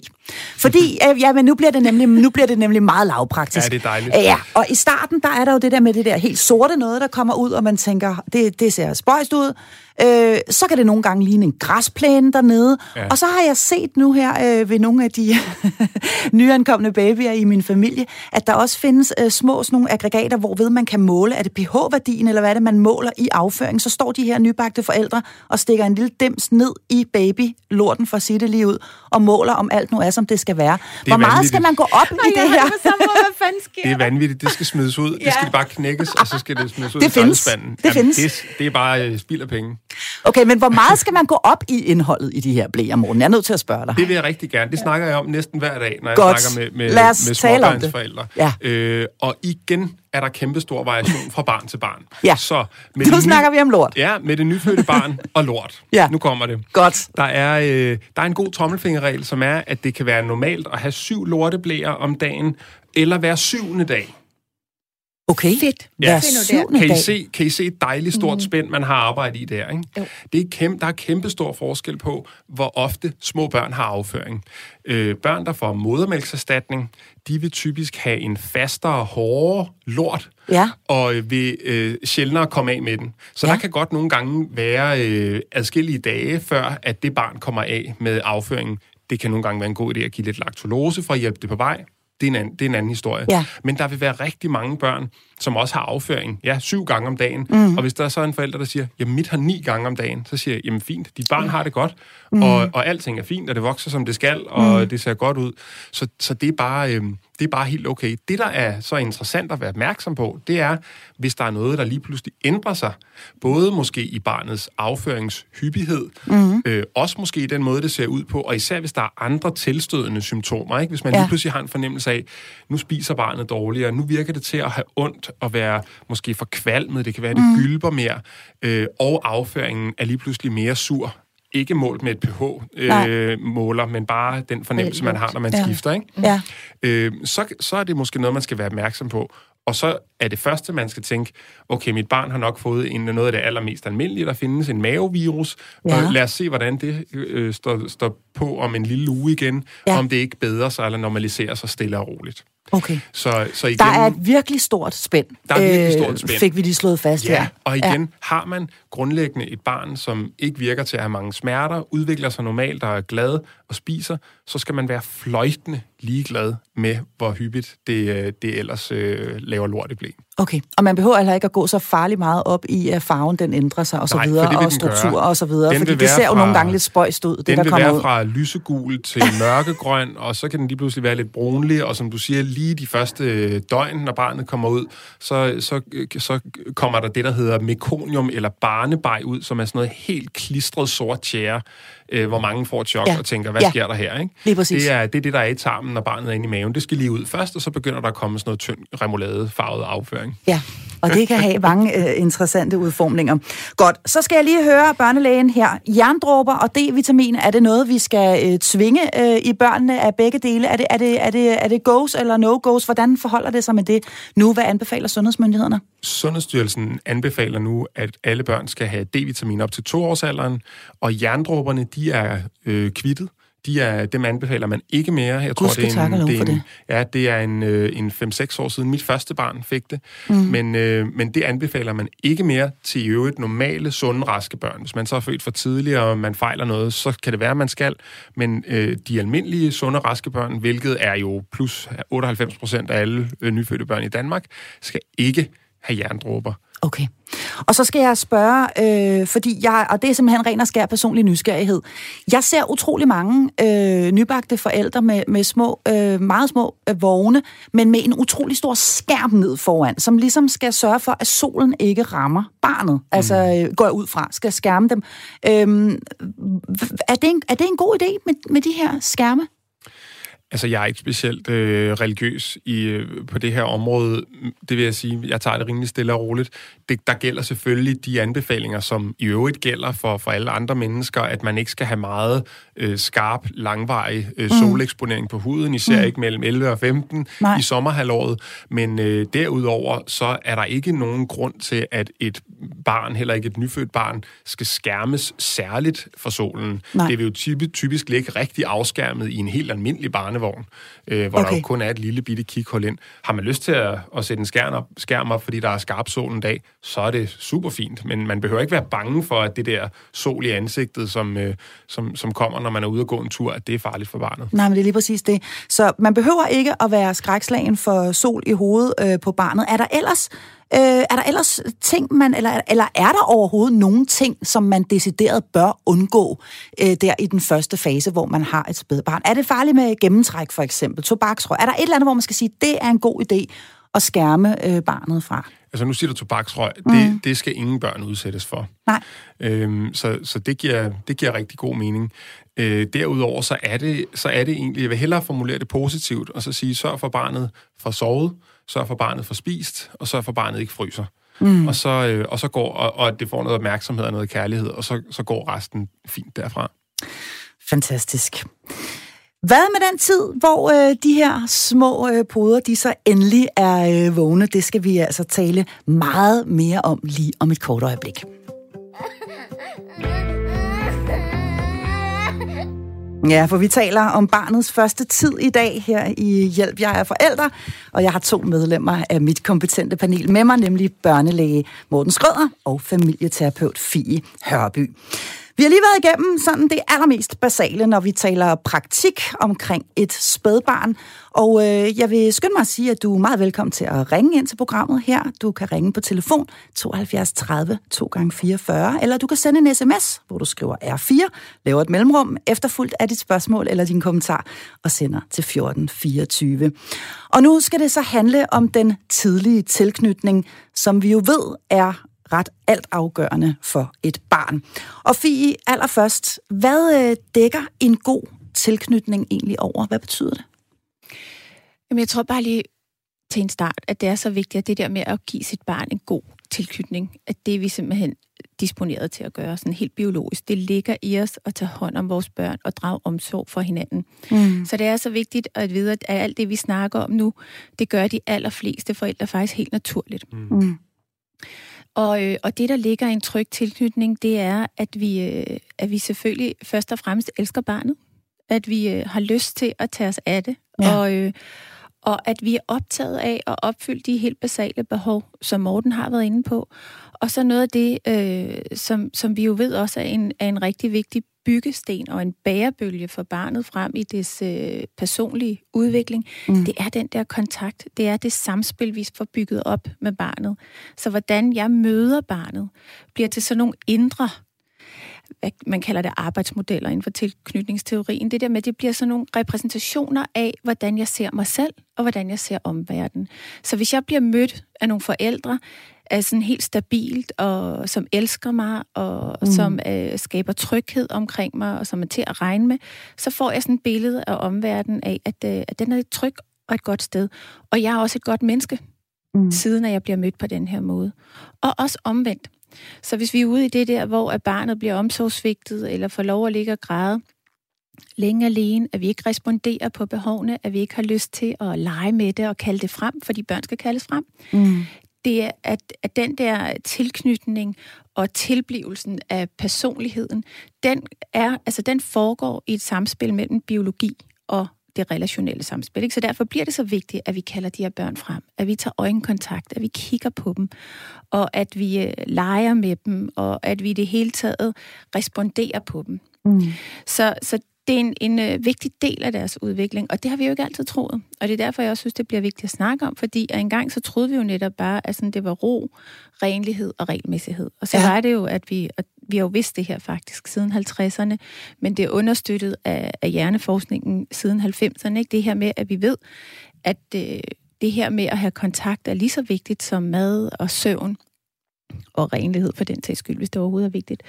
Fordi, øh, ja, men nu bliver, det nemlig, nu bliver det nemlig meget lavpraktisk. Ja, det er dejligt. Ja, og i starten, der er der jo det der med det der helt sorte noget, der kommer ud, og man tænker, det, det ser spøjst ud. Øh, så kan det nogle gange ligne en græsplæne dernede. Ja. Og så har jeg set nu her øh, ved nogle af de nyankomne babyer i min familie, at der også findes øh, små sådan nogle aggregater, hvorved man kan måle, er det pH-værdien, eller hvad er det, man måler i afføring. Så står de her nybagte forældre og stikker en lille dims ned i baby-lorten, for at sige det lige ud, og måler, om alt nu er, som det skal være. Hvor meget skal man gå op i det her? Hvad fanden sker Det er vanvittigt. Det skal smides ud. Ja. Det skal bare knækkes, og så skal det smides ud Det i findes. skraldespanden. Det findes. Det, det er bare øh, spild af penge. Okay, men hvor meget skal man gå op i indholdet i de her blæer, Morten? Jeg er nødt til at spørge dig. Det vil jeg rigtig gerne. Det snakker jeg om næsten hver dag, når jeg Godt. snakker med, med, med småbørnsforældre. Ja. Øh, og igen er der kæmpe stor variation fra barn til barn. Ja. Så med Nu snakker vi om lort. Ja, med det nyfødte barn og lort. Ja. Nu kommer det. Godt. Der er, øh, der er en god tommelfingerregel, som er, at det kan være normalt at have syv lorteblæer om dagen, eller hver syvende dag. Okay. Fedt. Hver der? syvende Kan I, dag. se, kan I se et dejligt stort mm. spænd, man har arbejdet i der? Ikke? Jo. Det er kæmpe, der er kæmpe stor forskel på, hvor ofte små børn har afføring. Øh, børn, der får modermælkserstatning, de vil typisk have en fastere, hårdere lort, Ja. og øh, vil øh, sjældnere komme af med den. Så Ja. der kan godt nogle gange være øh, adskillige dage, før at det barn kommer af med afføringen. Det kan nogle gange være en god idé at give lidt laktulose for at hjælpe det på vej. Det er en anden, det er en anden historie. Ja. Men der vil være rigtig mange børn, som også har afføring, ja, syv gange om dagen. Mm. Og hvis der er så en forælder, der siger, jamen mit har ni gange om dagen, så siger jeg, jamen fint, dit barn har det godt, mm. og, og alting er fint, og det vokser, som det skal, og mm. det ser godt ud. Så, så det, er bare, øhm, det er bare helt okay. Det, der er så interessant at være opmærksom på, det er, hvis der er noget, der lige pludselig ændrer sig, både måske i barnets afføringshyppighed, mm. øh, også måske i den måde, det ser ud på, og især hvis der er andre tilstødende symptomer. Ikke? Hvis man Ja. lige pludselig har en fornemmelse af, nu spiser barnet dårligere, nu virker det til at have ondt og være måske forkvalmet, det kan være, det mm. gylper mere, øh, og afføringen er lige pludselig mere sur. Ikke målt med et pH-måler, men bare den fornemmelse, man har, når man Ja. skifter. Ikke? Ja. øh, så, så er det måske noget, man skal være opmærksom på. Og så er det første, man skal tænke, okay, mit barn har nok fået en, noget af det allermest almindelige, der findes en mavevirus, Ja. og lad os se, hvordan det øh, står, står på om en lille uge igen, Ja. om det ikke bedrer sig eller normaliserer sig stille og roligt. Okay. Så, så igen, Der er et virkelig stort spænd. Der er et virkelig stort spænd. Fik vi lige slået fast Ja, her. og igen ja. har man grundlæggende et barn, som ikke virker til at have mange smerter, udvikler sig normalt og er glad og spiser, så skal man være fløjtende ligeglad med, hvor hyppigt det, øh, det ellers øh, laver lort i blæ. Okay, og man behøver heller ikke at gå så farligt meget op i, at farven den ændrer sig, og så Nej, videre, vil og den gøre. struktur og så videre, Den fordi vil det ser jo fra- nogle gange lidt spøjst ud, det Den der vil kommer være ud. fra lysegul til mørkegrøn, og så kan den lige pludselig være lidt brunlig, og som du siger, lige de første øh, døgn, når barnet kommer ud, så, så, så kommer der det, der hedder mekonium eller barnebej ud, som er sådan noget helt klistret sort tjære, øh, hvor mange får et chok Ja. og tænker, hvad Ja. sker der her? Ikke? Lige præcis. Det er, det er det, der er i tarmen, når barnet er inde i maven. Det skal lige ud først, og så begynder der at komme sådan noget tynd remouladefarvet afføring. Ja, og det kan have mange øh, interessante udformninger. Godt, så skal jeg lige høre børnelægen her. Jerndråber og D-vitamin, er det noget, vi skal øh, tvinge øh, i børnene af begge dele? Er det, er, det, er, det, er det goes eller no-goes? Hvordan forholder det sig med det nu? Hvad anbefaler sundhedsmyndighederne? Sundhedsstyrelsen anbefaler nu, at alle børn skal have D-vitamin op til toårsalderen, og jerndråberne, de er øh, kvittet. De er, dem anbefaler man ikke mere. Jeg tror, Gud det er lov det er en, det. Ja, det er en, øh, en 5-6 år siden, mit første barn fik det. Mm. Men, øh, men det anbefaler man ikke mere til i øvrigt normale, sunde, raske børn. Hvis man så er født for tidligt, og man fejler noget, så kan det være, at man skal. Men øh, de almindelige, sunde, raske børn, hvilket er jo plus 98 procent af alle øh, nyfødte børn i Danmark, skal ikke have jerndråber. Okay. Og så skal jeg spørge, øh, fordi jeg, og det er simpelthen ren og skær personlig nysgerrighed. Jeg ser utrolig mange øh, nybagte forældre med, med små, øh, meget små øh, vogne, men med en utrolig stor skærm ned foran, som ligesom skal sørge for, at solen ikke rammer barnet. Mm. Altså øh, går jeg ud fra, skal skærme dem. Øh, er, det en, er det en god idé med, med de her skærme? Altså, jeg er ikke specielt øh, religiøs i, øh, på det her område. Det vil jeg sige, jeg tager det rimelig stille og roligt. Det, der gælder selvfølgelig de anbefalinger, som i øvrigt gælder for, for alle andre mennesker, at man ikke skal have meget øh, skarp, langvarig øh, mm. soleksponering på huden, især mm. ikke mellem 11 og 15 Nej. i sommerhalvåret. Men øh, derudover, så er der ikke nogen grund til, at et barn, heller ikke et nyfødt barn, skal skærmes særligt for solen. Nej. Det vil jo typisk, typisk ligge rigtig afskærmet i en helt almindelig barnevogn, øh, hvor okay. der jo kun er et lille bitte kikhul ind. Har man lyst til at, at sætte en skærm op, skærm op, fordi der er skarp sol en dag, så er det super fint. Men man behøver ikke være bange for, at det der sol i ansigtet, som, øh, som, som kommer, når man er ude og gå en tur, at det er farligt for barnet. Nej, men det er lige præcis det. Så man behøver ikke at være skrækslagen for sol i hovedet øh, på barnet. Er der ellers Øh, er der ellers ting, man, eller, eller er der overhovedet nogle ting, som man decideret bør undgå øh, der i den første fase, hvor man har et spædbarn? Er det farligt med gennemtræk, for eksempel, tobaksrøg? Er der et eller andet, hvor man skal sige, det er en god idé at skærme øh, barnet fra? Altså nu siger du tobaksrøg, mm. det, det skal ingen børn udsættes for. Nej. Øhm, så så det, giver, det giver rigtig god mening. Øh, derudover så er, det, så er det egentlig, jeg vil hellere formulere det positivt, og så sige, sørg for barnet for sovet, sørg for barnet for spist, og sørg for barnet ikke fryser. Mm. Og, så, øh, og så går, og, og det får noget opmærksomhed og noget kærlighed, og så, så går resten fint derfra. Fantastisk. Hvad med den tid, hvor øh, de her små øh, poder, de så endelig er øh, vågne? Det skal vi altså tale meget mere om lige om et kort øjeblik. Ja, for vi taler om barnets første tid i dag her i Hjælp, jeg er forældre, og jeg har to medlemmer af mit kompetente panel med mig, nemlig børnelæge Morten Skrøder og familieterapeut Fie Hørby. Vi har lige været igennem sådan det allermest basale, når vi taler praktik omkring et spædbarn. Og øh, jeg vil skynde mig at sige, at du er meget velkommen til at ringe ind til programmet her. Du kan ringe på telefon 72 30 2 gange 44 eller du kan sende en sms, hvor du skriver R4, laver et mellemrum, efterfulgt af dit spørgsmål eller din kommentar, og sender til 1424. Og nu skal det så handle om den tidlige tilknytning, som vi jo ved er ret altafgørende for et barn. Og Fie, allerførst, hvad øh, dækker en god tilknytning egentlig over? Hvad betyder det? Jamen, jeg tror bare lige til en start, at det er så vigtigt, at det der med at give sit barn en god tilknytning, at det er vi simpelthen disponeret til at gøre, sådan helt biologisk. Det ligger i os at tage hånd om vores børn og drage omsorg for hinanden. Mm. Så det er så vigtigt at vide, at alt det, vi snakker om nu, det gør de allerfleste forældre faktisk helt naturligt. Mm. mm. Og, øh, og det, der ligger i en tryg tilknytning, det er, at vi, øh, at vi selvfølgelig først og fremmest elsker barnet. At vi øh, har lyst til at tage os af det. Ja. Og, øh, og at vi er optaget af at opfylde de helt basale behov, som Morten har været inde på. Og så noget af det, øh, som, som vi jo ved også er en, er en rigtig vigtig byggesten og en bærebølge for barnet frem i dets øh, personlige udvikling, mm. det er den der kontakt, det er det samspil, vi får bygget op med barnet. Så hvordan jeg møder barnet, bliver til sådan nogle indre hvad man kalder det arbejdsmodeller inden for tilknytningsteorien. Det der med, det bliver sådan nogle repræsentationer af, hvordan jeg ser mig selv, og hvordan jeg ser omverdenen. Så hvis jeg bliver mødt af nogle forældre, er sådan helt stabilt, og som elsker mig, og mm. som øh, skaber tryghed omkring mig, og som er til at regne med, så får jeg sådan et billede af omverdenen af, at, øh, at den er et tryg og et godt sted. Og jeg er også et godt menneske, mm. siden at jeg bliver mødt på den her måde. Og også omvendt. Så hvis vi er ude i det der, hvor at barnet bliver omsorgsvigtet, eller får lov at ligge og græde, længe alene, at vi ikke responderer på behovene, at vi ikke har lyst til at lege med det og kalde det frem, fordi børn skal kaldes frem. Mm. Det er, at, at den der tilknytning og tilblivelsen af personligheden, den, er, altså den foregår i et samspil mellem biologi og det relationelle samspil. Ikke? Så derfor bliver det så vigtigt, at vi kalder de her børn frem, at vi tager øjenkontakt, at vi kigger på dem, og at vi øh, leger med dem, og at vi i det hele taget responderer på dem. Mm. Så, så det er en, en øh, vigtig del af deres udvikling, og det har vi jo ikke altid troet. Og det er derfor, jeg også synes, det bliver vigtigt at snakke om, fordi engang så troede vi jo netop bare, at sådan, det var ro, renlighed og regelmæssighed. Og så ja. var det jo, at vi, og vi har jo vidst det her faktisk siden 50'erne, men det er understøttet af, af hjerneforskningen siden 90'erne. Ikke? Det her med, at vi ved, at øh, det her med at have kontakt er lige så vigtigt som mad og søvn og renlighed for den sags skyld, hvis det overhovedet er vigtigt.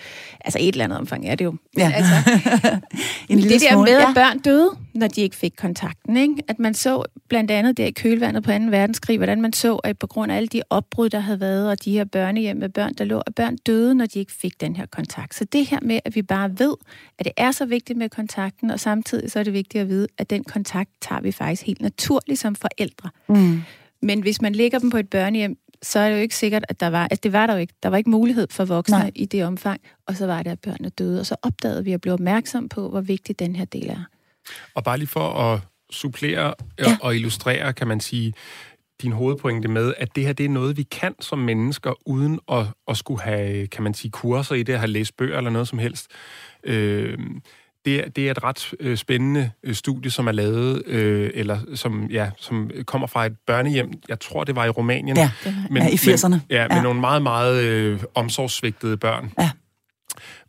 Altså et eller andet omfang er det jo. Ja. Altså, en det der med, at børn døde, når de ikke fik kontakten. Ikke? At man så blandt andet der i kølvandet på 2. verdenskrig, hvordan man så, at på grund af alle de opbrud, der havde været, og de her børnehjem med børn, der lå, at børn døde, når de ikke fik den her kontakt. Så det her med, at vi bare ved, at det er så vigtigt med kontakten, og samtidig så er det vigtigt at vide, at den kontakt tager vi faktisk helt naturligt som forældre. Mm. Men hvis man lægger dem på et børnehjem, så er det jo ikke sikkert, at der var, at det var der jo ikke. Der var ikke mulighed for voksne Nej. i det omfang, og så var det, at børnene døde, og så opdagede vi at blive opmærksom på, hvor vigtig den her del er. Og bare lige for at supplere ja. og illustrere, kan man sige, din hovedpointe med, at det her det er noget, vi kan som mennesker, uden at, at skulle have, kan man sige, kurser i det, at have læst bøger eller noget som helst. Øh, det, det er et ret øh, spændende øh, studie, som er lavet, øh, eller som, ja, som kommer fra et børnehjem. Jeg tror, det var i Rumænien. Ja, men, ja i 80'erne. Men, ja, med ja. nogle meget, meget øh, omsorgssvigtede børn. Ja.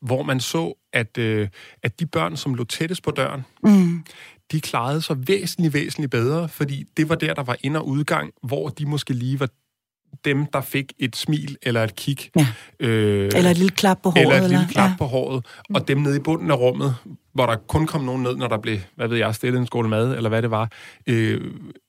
Hvor man så, at, øh, at de børn, som lå tættest på døren, mm. de klarede sig væsentligt, væsentligt bedre, fordi det var der, der var ind- og udgang, hvor de måske lige var dem, der fik et smil eller et kig. Ja. Øh, eller et lille klap på håret. Eller et eller, lille klap ja. på håret. Og dem nede i bunden af rummet, hvor der kun kom nogen ned, når der blev, hvad ved jeg, stillet en skål mad, eller hvad det var, øh,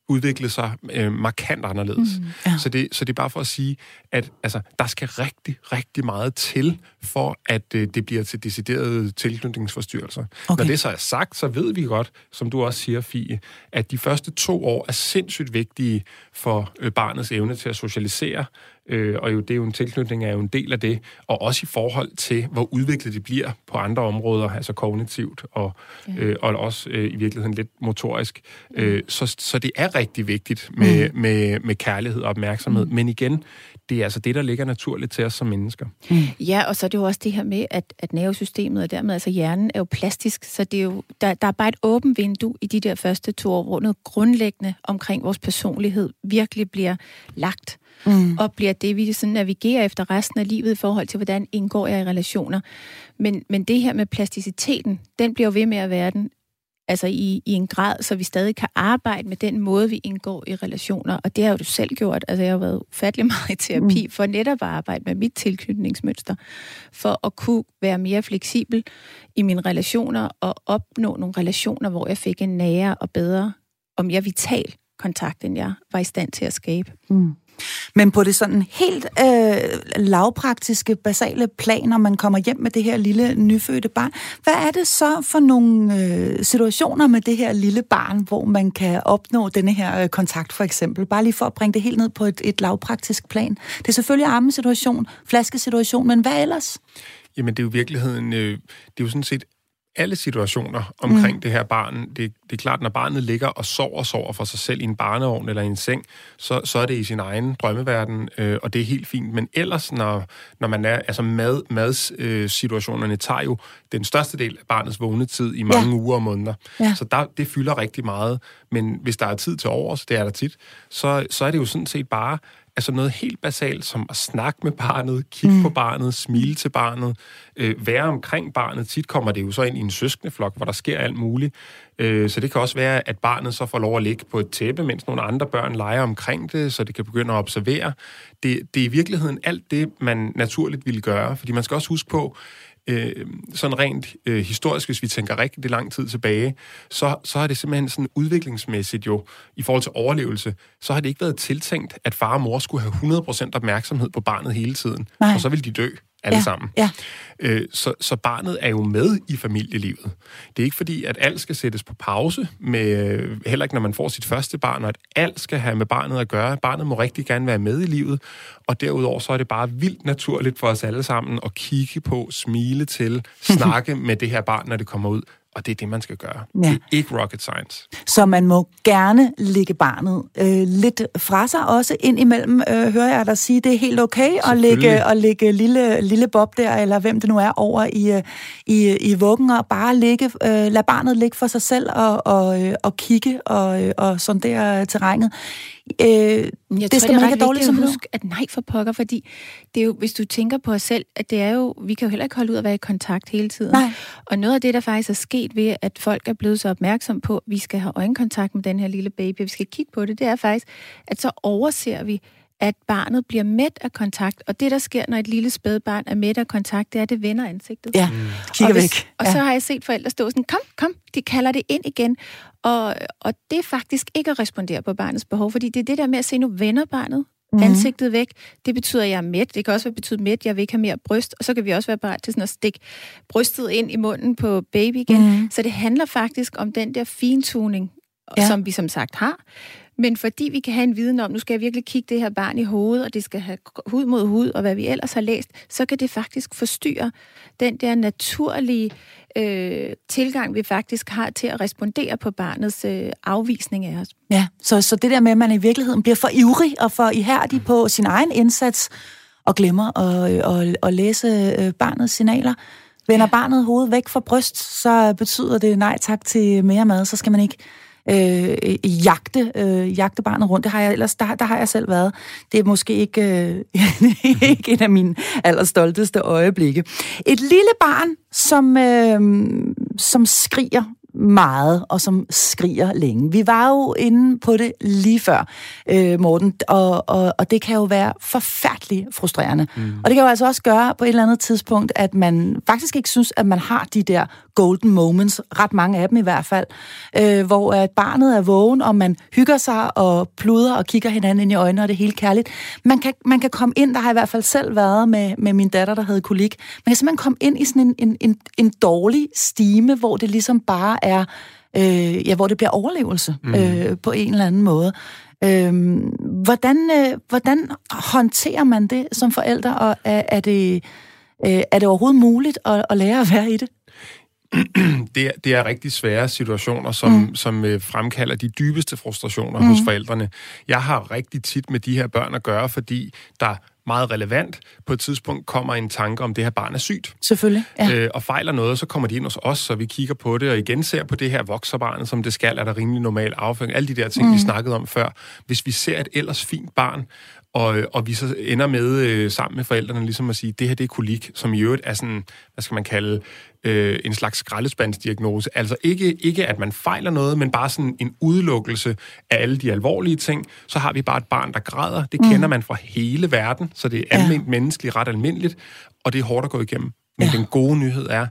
udvikle sig øh, markant anderledes. Mm, ja. så, det, så det er bare for at sige, at altså, der skal rigtig, rigtig meget til, for at øh, det bliver til deciderede tilknytningsforstyrrelser. Okay. Når det så er sagt, så ved vi godt, som du også siger, Fie, at de første to år er sindssygt vigtige for øh, barnets evne til at socialisere, øh, og jo, det er jo en tilknytning er jo en del af det, og også i forhold til, hvor udviklet de bliver på andre områder, altså kognitivt, og, ja. øh, og også øh, i virkeligheden lidt motorisk. Øh, så, så det er rigtig vigtigt med, mm. med, med kærlighed og opmærksomhed, mm. men igen, det er altså det, der ligger naturligt til os som mennesker. Mm. Ja, og så er det jo også det her med, at, at nervesystemet og dermed altså hjernen er jo plastisk, så det er jo, der, der er bare et åbent vindue i de der første to år, hvor noget grundlæggende omkring vores personlighed virkelig bliver lagt mm. og bliver det, vi sådan navigerer efter resten af livet i forhold til, hvordan indgår jeg i relationer. Men, men det her med plasticiteten, den bliver jo ved med at være den, altså i, i en grad, så vi stadig kan arbejde med den måde, vi indgår i relationer. Og det har jo du selv gjort. Altså, jeg har været ufattelig meget i terapi mm. for netop at arbejde med mit tilknytningsmønster, for at kunne være mere fleksibel i mine relationer og opnå nogle relationer, hvor jeg fik en nære og bedre og mere vital kontakt, end jeg var i stand til at skabe. Mm. Men på det sådan helt øh, lavpraktiske, basale plan, når man kommer hjem med det her lille nyfødte barn, hvad er det så for nogle øh, situationer med det her lille barn, hvor man kan opnå denne her øh, kontakt for eksempel? Bare lige for at bringe det helt ned på et, et lavpraktisk plan. Det er selvfølgelig armesituation, flaskesituation, men hvad ellers? Jamen, det er jo virkeligheden, øh, det er jo sådan set alle situationer omkring mm. det her barn. Det, det er klart, når barnet ligger og sover og sover for sig selv i en barnevogn eller i en seng, så, så er det i sin egen drømmeverden, øh, og det er helt fint. Men ellers, når, når man er, altså mad, madsituationerne øh, tager jo den største del af barnets vågnetid i mange ja. uger og måneder. Ja. Så der, det fylder rigtig meget. Men hvis der er tid til overs, det er der tit, så, så er det jo sådan set bare Altså noget helt basalt som at snakke med barnet, kigge mm. på barnet, smile til barnet, øh, være omkring barnet. Tit kommer det jo så ind i en søskendeflok, hvor der sker alt muligt. Øh, så det kan også være, at barnet så får lov at ligge på et tæppe, mens nogle andre børn leger omkring det, så det kan begynde at observere. Det, det er i virkeligheden alt det, man naturligt ville gøre, fordi man skal også huske på, øh, sådan rent øh, historisk, hvis vi tænker rigtig lang tid tilbage, så, så har det simpelthen sådan udviklingsmæssigt jo, i forhold til overlevelse, så har det ikke været tiltænkt, at far og mor skulle have 100% opmærksomhed på barnet hele tiden, Nej. og så vil de dø alle ja, sammen. Ja. Øh, så, så barnet er jo med i familielivet. Det er ikke fordi, at alt skal sættes på pause, med, heller ikke når man får sit første barn, og at alt skal have med barnet at gøre. Barnet må rigtig gerne være med i livet, og derudover så er det bare vildt naturligt for os alle sammen at kigge på, smile til, snakke med det her barn, når det kommer ud og det er det, man skal gøre. Ja. Det er ikke rocket science. Så man må gerne lægge barnet øh, lidt fra sig også ind imellem, øh, hører jeg dig sige. Det er helt okay at lægge, at lægge lille, lille Bob der, eller hvem det nu er, over i, øh, i, i vuggen, og bare lægge, øh, lade barnet ligge for sig selv og, og, øh, og kigge og, øh, og sondere terrænet. Øh, jeg det tror, skal man ikke have dårligt som huske, at nej for pokker, fordi det er jo, hvis du tænker på os selv, at det er jo, vi kan jo heller ikke holde ud at være i kontakt hele tiden. Nej. Og noget af det, der faktisk er sket ved, at folk er blevet så opmærksom på, at vi skal have øjenkontakt med den her lille baby, vi skal kigge på det, det er faktisk, at så overser vi, at barnet bliver mæt af kontakt. Og det, der sker, når et lille spædbarn er mæt af kontakt, det er, at det vender ansigtet. Ja, mm. kigger og hvis, væk. Og ja. så har jeg set forældre stå sådan, kom, kom, de kalder det ind igen. Og, og det er faktisk ikke at respondere på barnets behov, fordi det er det der med at se, nu vender barnet mm. ansigtet væk. Det betyder, at jeg er mæt. Det kan også betyde mæt, jeg vil ikke have mere bryst. Og så kan vi også være parat til sådan at stikke brystet ind i munden på baby igen. Mm. Så det handler faktisk om den der fintuning, ja. som vi som sagt har. Men fordi vi kan have en viden om, nu skal jeg virkelig kigge det her barn i hovedet, og det skal have hud mod hud, og hvad vi ellers har læst, så kan det faktisk forstyrre den der naturlige øh, tilgang, vi faktisk har til at respondere på barnets øh, afvisning af os. Ja, så, så det der med, at man i virkeligheden bliver for ivrig og for ihærdig på sin egen indsats, og glemmer at, at, at læse øh, barnets signaler, vender barnet hovedet væk fra bryst, så betyder det nej tak til mere mad, så skal man ikke øh, jagte, øh, jagte barnet rundt. Det har jeg ellers, der, der har jeg selv været. Det er måske ikke, øh, ikke en af mine allerstolteste øjeblikke. Et lille barn, som, øh, som skriger meget, og som skriger længe. Vi var jo inde på det lige før, øh, Morten, og, og, og det kan jo være forfærdeligt frustrerende. Mm. Og det kan jo altså også gøre på et eller andet tidspunkt, at man faktisk ikke synes, at man har de der golden moments, ret mange af dem i hvert fald, øh, hvor at barnet er vågen, og man hygger sig og pluder og kigger hinanden ind i øjnene, og det er helt kærligt. Man kan, man kan komme ind, der har jeg i hvert fald selv været med, med min datter, der havde kolik. Man kan simpelthen komme ind i sådan en, en, en, en dårlig stime, hvor det ligesom bare er, øh, ja, hvor det bliver overlevelse mm. øh, på en eller anden måde. Øh, hvordan, øh, hvordan håndterer man det som forældre, og er, er, det, øh, er det overhovedet muligt at, at lære at være i det? det, er, det er rigtig svære situationer, som, mm. som øh, fremkalder de dybeste frustrationer mm. hos forældrene. Jeg har rigtig tit med de her børn at gøre, fordi der meget relevant, på et tidspunkt kommer en tanke om, det her barn er sygt. Selvfølgelig, ja. øh, Og fejler noget, så kommer de ind hos os, så vi kigger på det, og igen ser på det her vokserbarn, som det skal, er der rimelig normal afføring. Alle de der ting, mm. vi snakkede om før. Hvis vi ser et ellers fint barn, og, og vi så ender med øh, sammen med forældrene ligesom at sige, det her det er kolik, som i øvrigt er sådan, hvad skal man kalde, øh, en slags skraldespandsdiagnose. Altså ikke, ikke, at man fejler noget, men bare sådan en udelukkelse af alle de alvorlige ting. Så har vi bare et barn, der græder. Det mm. kender man fra hele verden, så det er almindeligt ja. menneskeligt, ret almindeligt, og det er hårdt at gå igennem. Men ja. den gode nyhed er,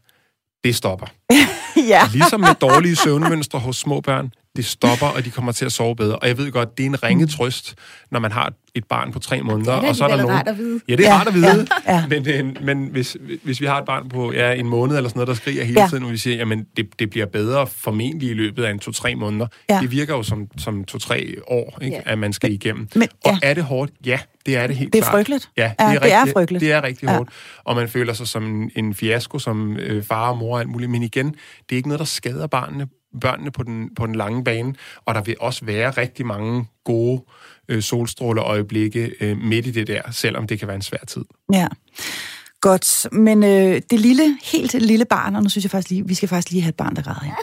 det stopper. ja. Ligesom med dårlige søvnmønstre hos små børn, det stopper, og de kommer til at sove bedre. Og jeg ved godt, det er en ringe trøst, når man har et barn på tre måneder. Det er og så er der nogen... rart at vide. Ja, det er ja, rart at vide. Ja, ja. Men, øh, men hvis, hvis vi har et barn på ja, en måned eller sådan noget, der skriger hele ja. tiden, og vi siger, jamen det, det bliver bedre formentlig i løbet af en to-tre måneder. Ja. Det virker jo som, som to-tre år, ikke, ja. at man skal igennem. Men, ja. Og er det hårdt? Ja, det er det helt Det er klart. frygteligt. Ja, det, ja, er, det rigtig, er frygteligt. Det er rigtig ja. hårdt. Og man føler sig som en, en fiasko, som øh, far og mor og alt muligt. Men igen, det er ikke noget, der skader barnene børnene på den, på den lange bane, og der vil også være rigtig mange gode øh, solstråleøjeblikke øh, midt i det der, selvom det kan være en svær tid. Ja. Godt, men øh, det lille, helt lille barn, og nu synes jeg faktisk lige, vi skal faktisk lige have et barn, der græder her.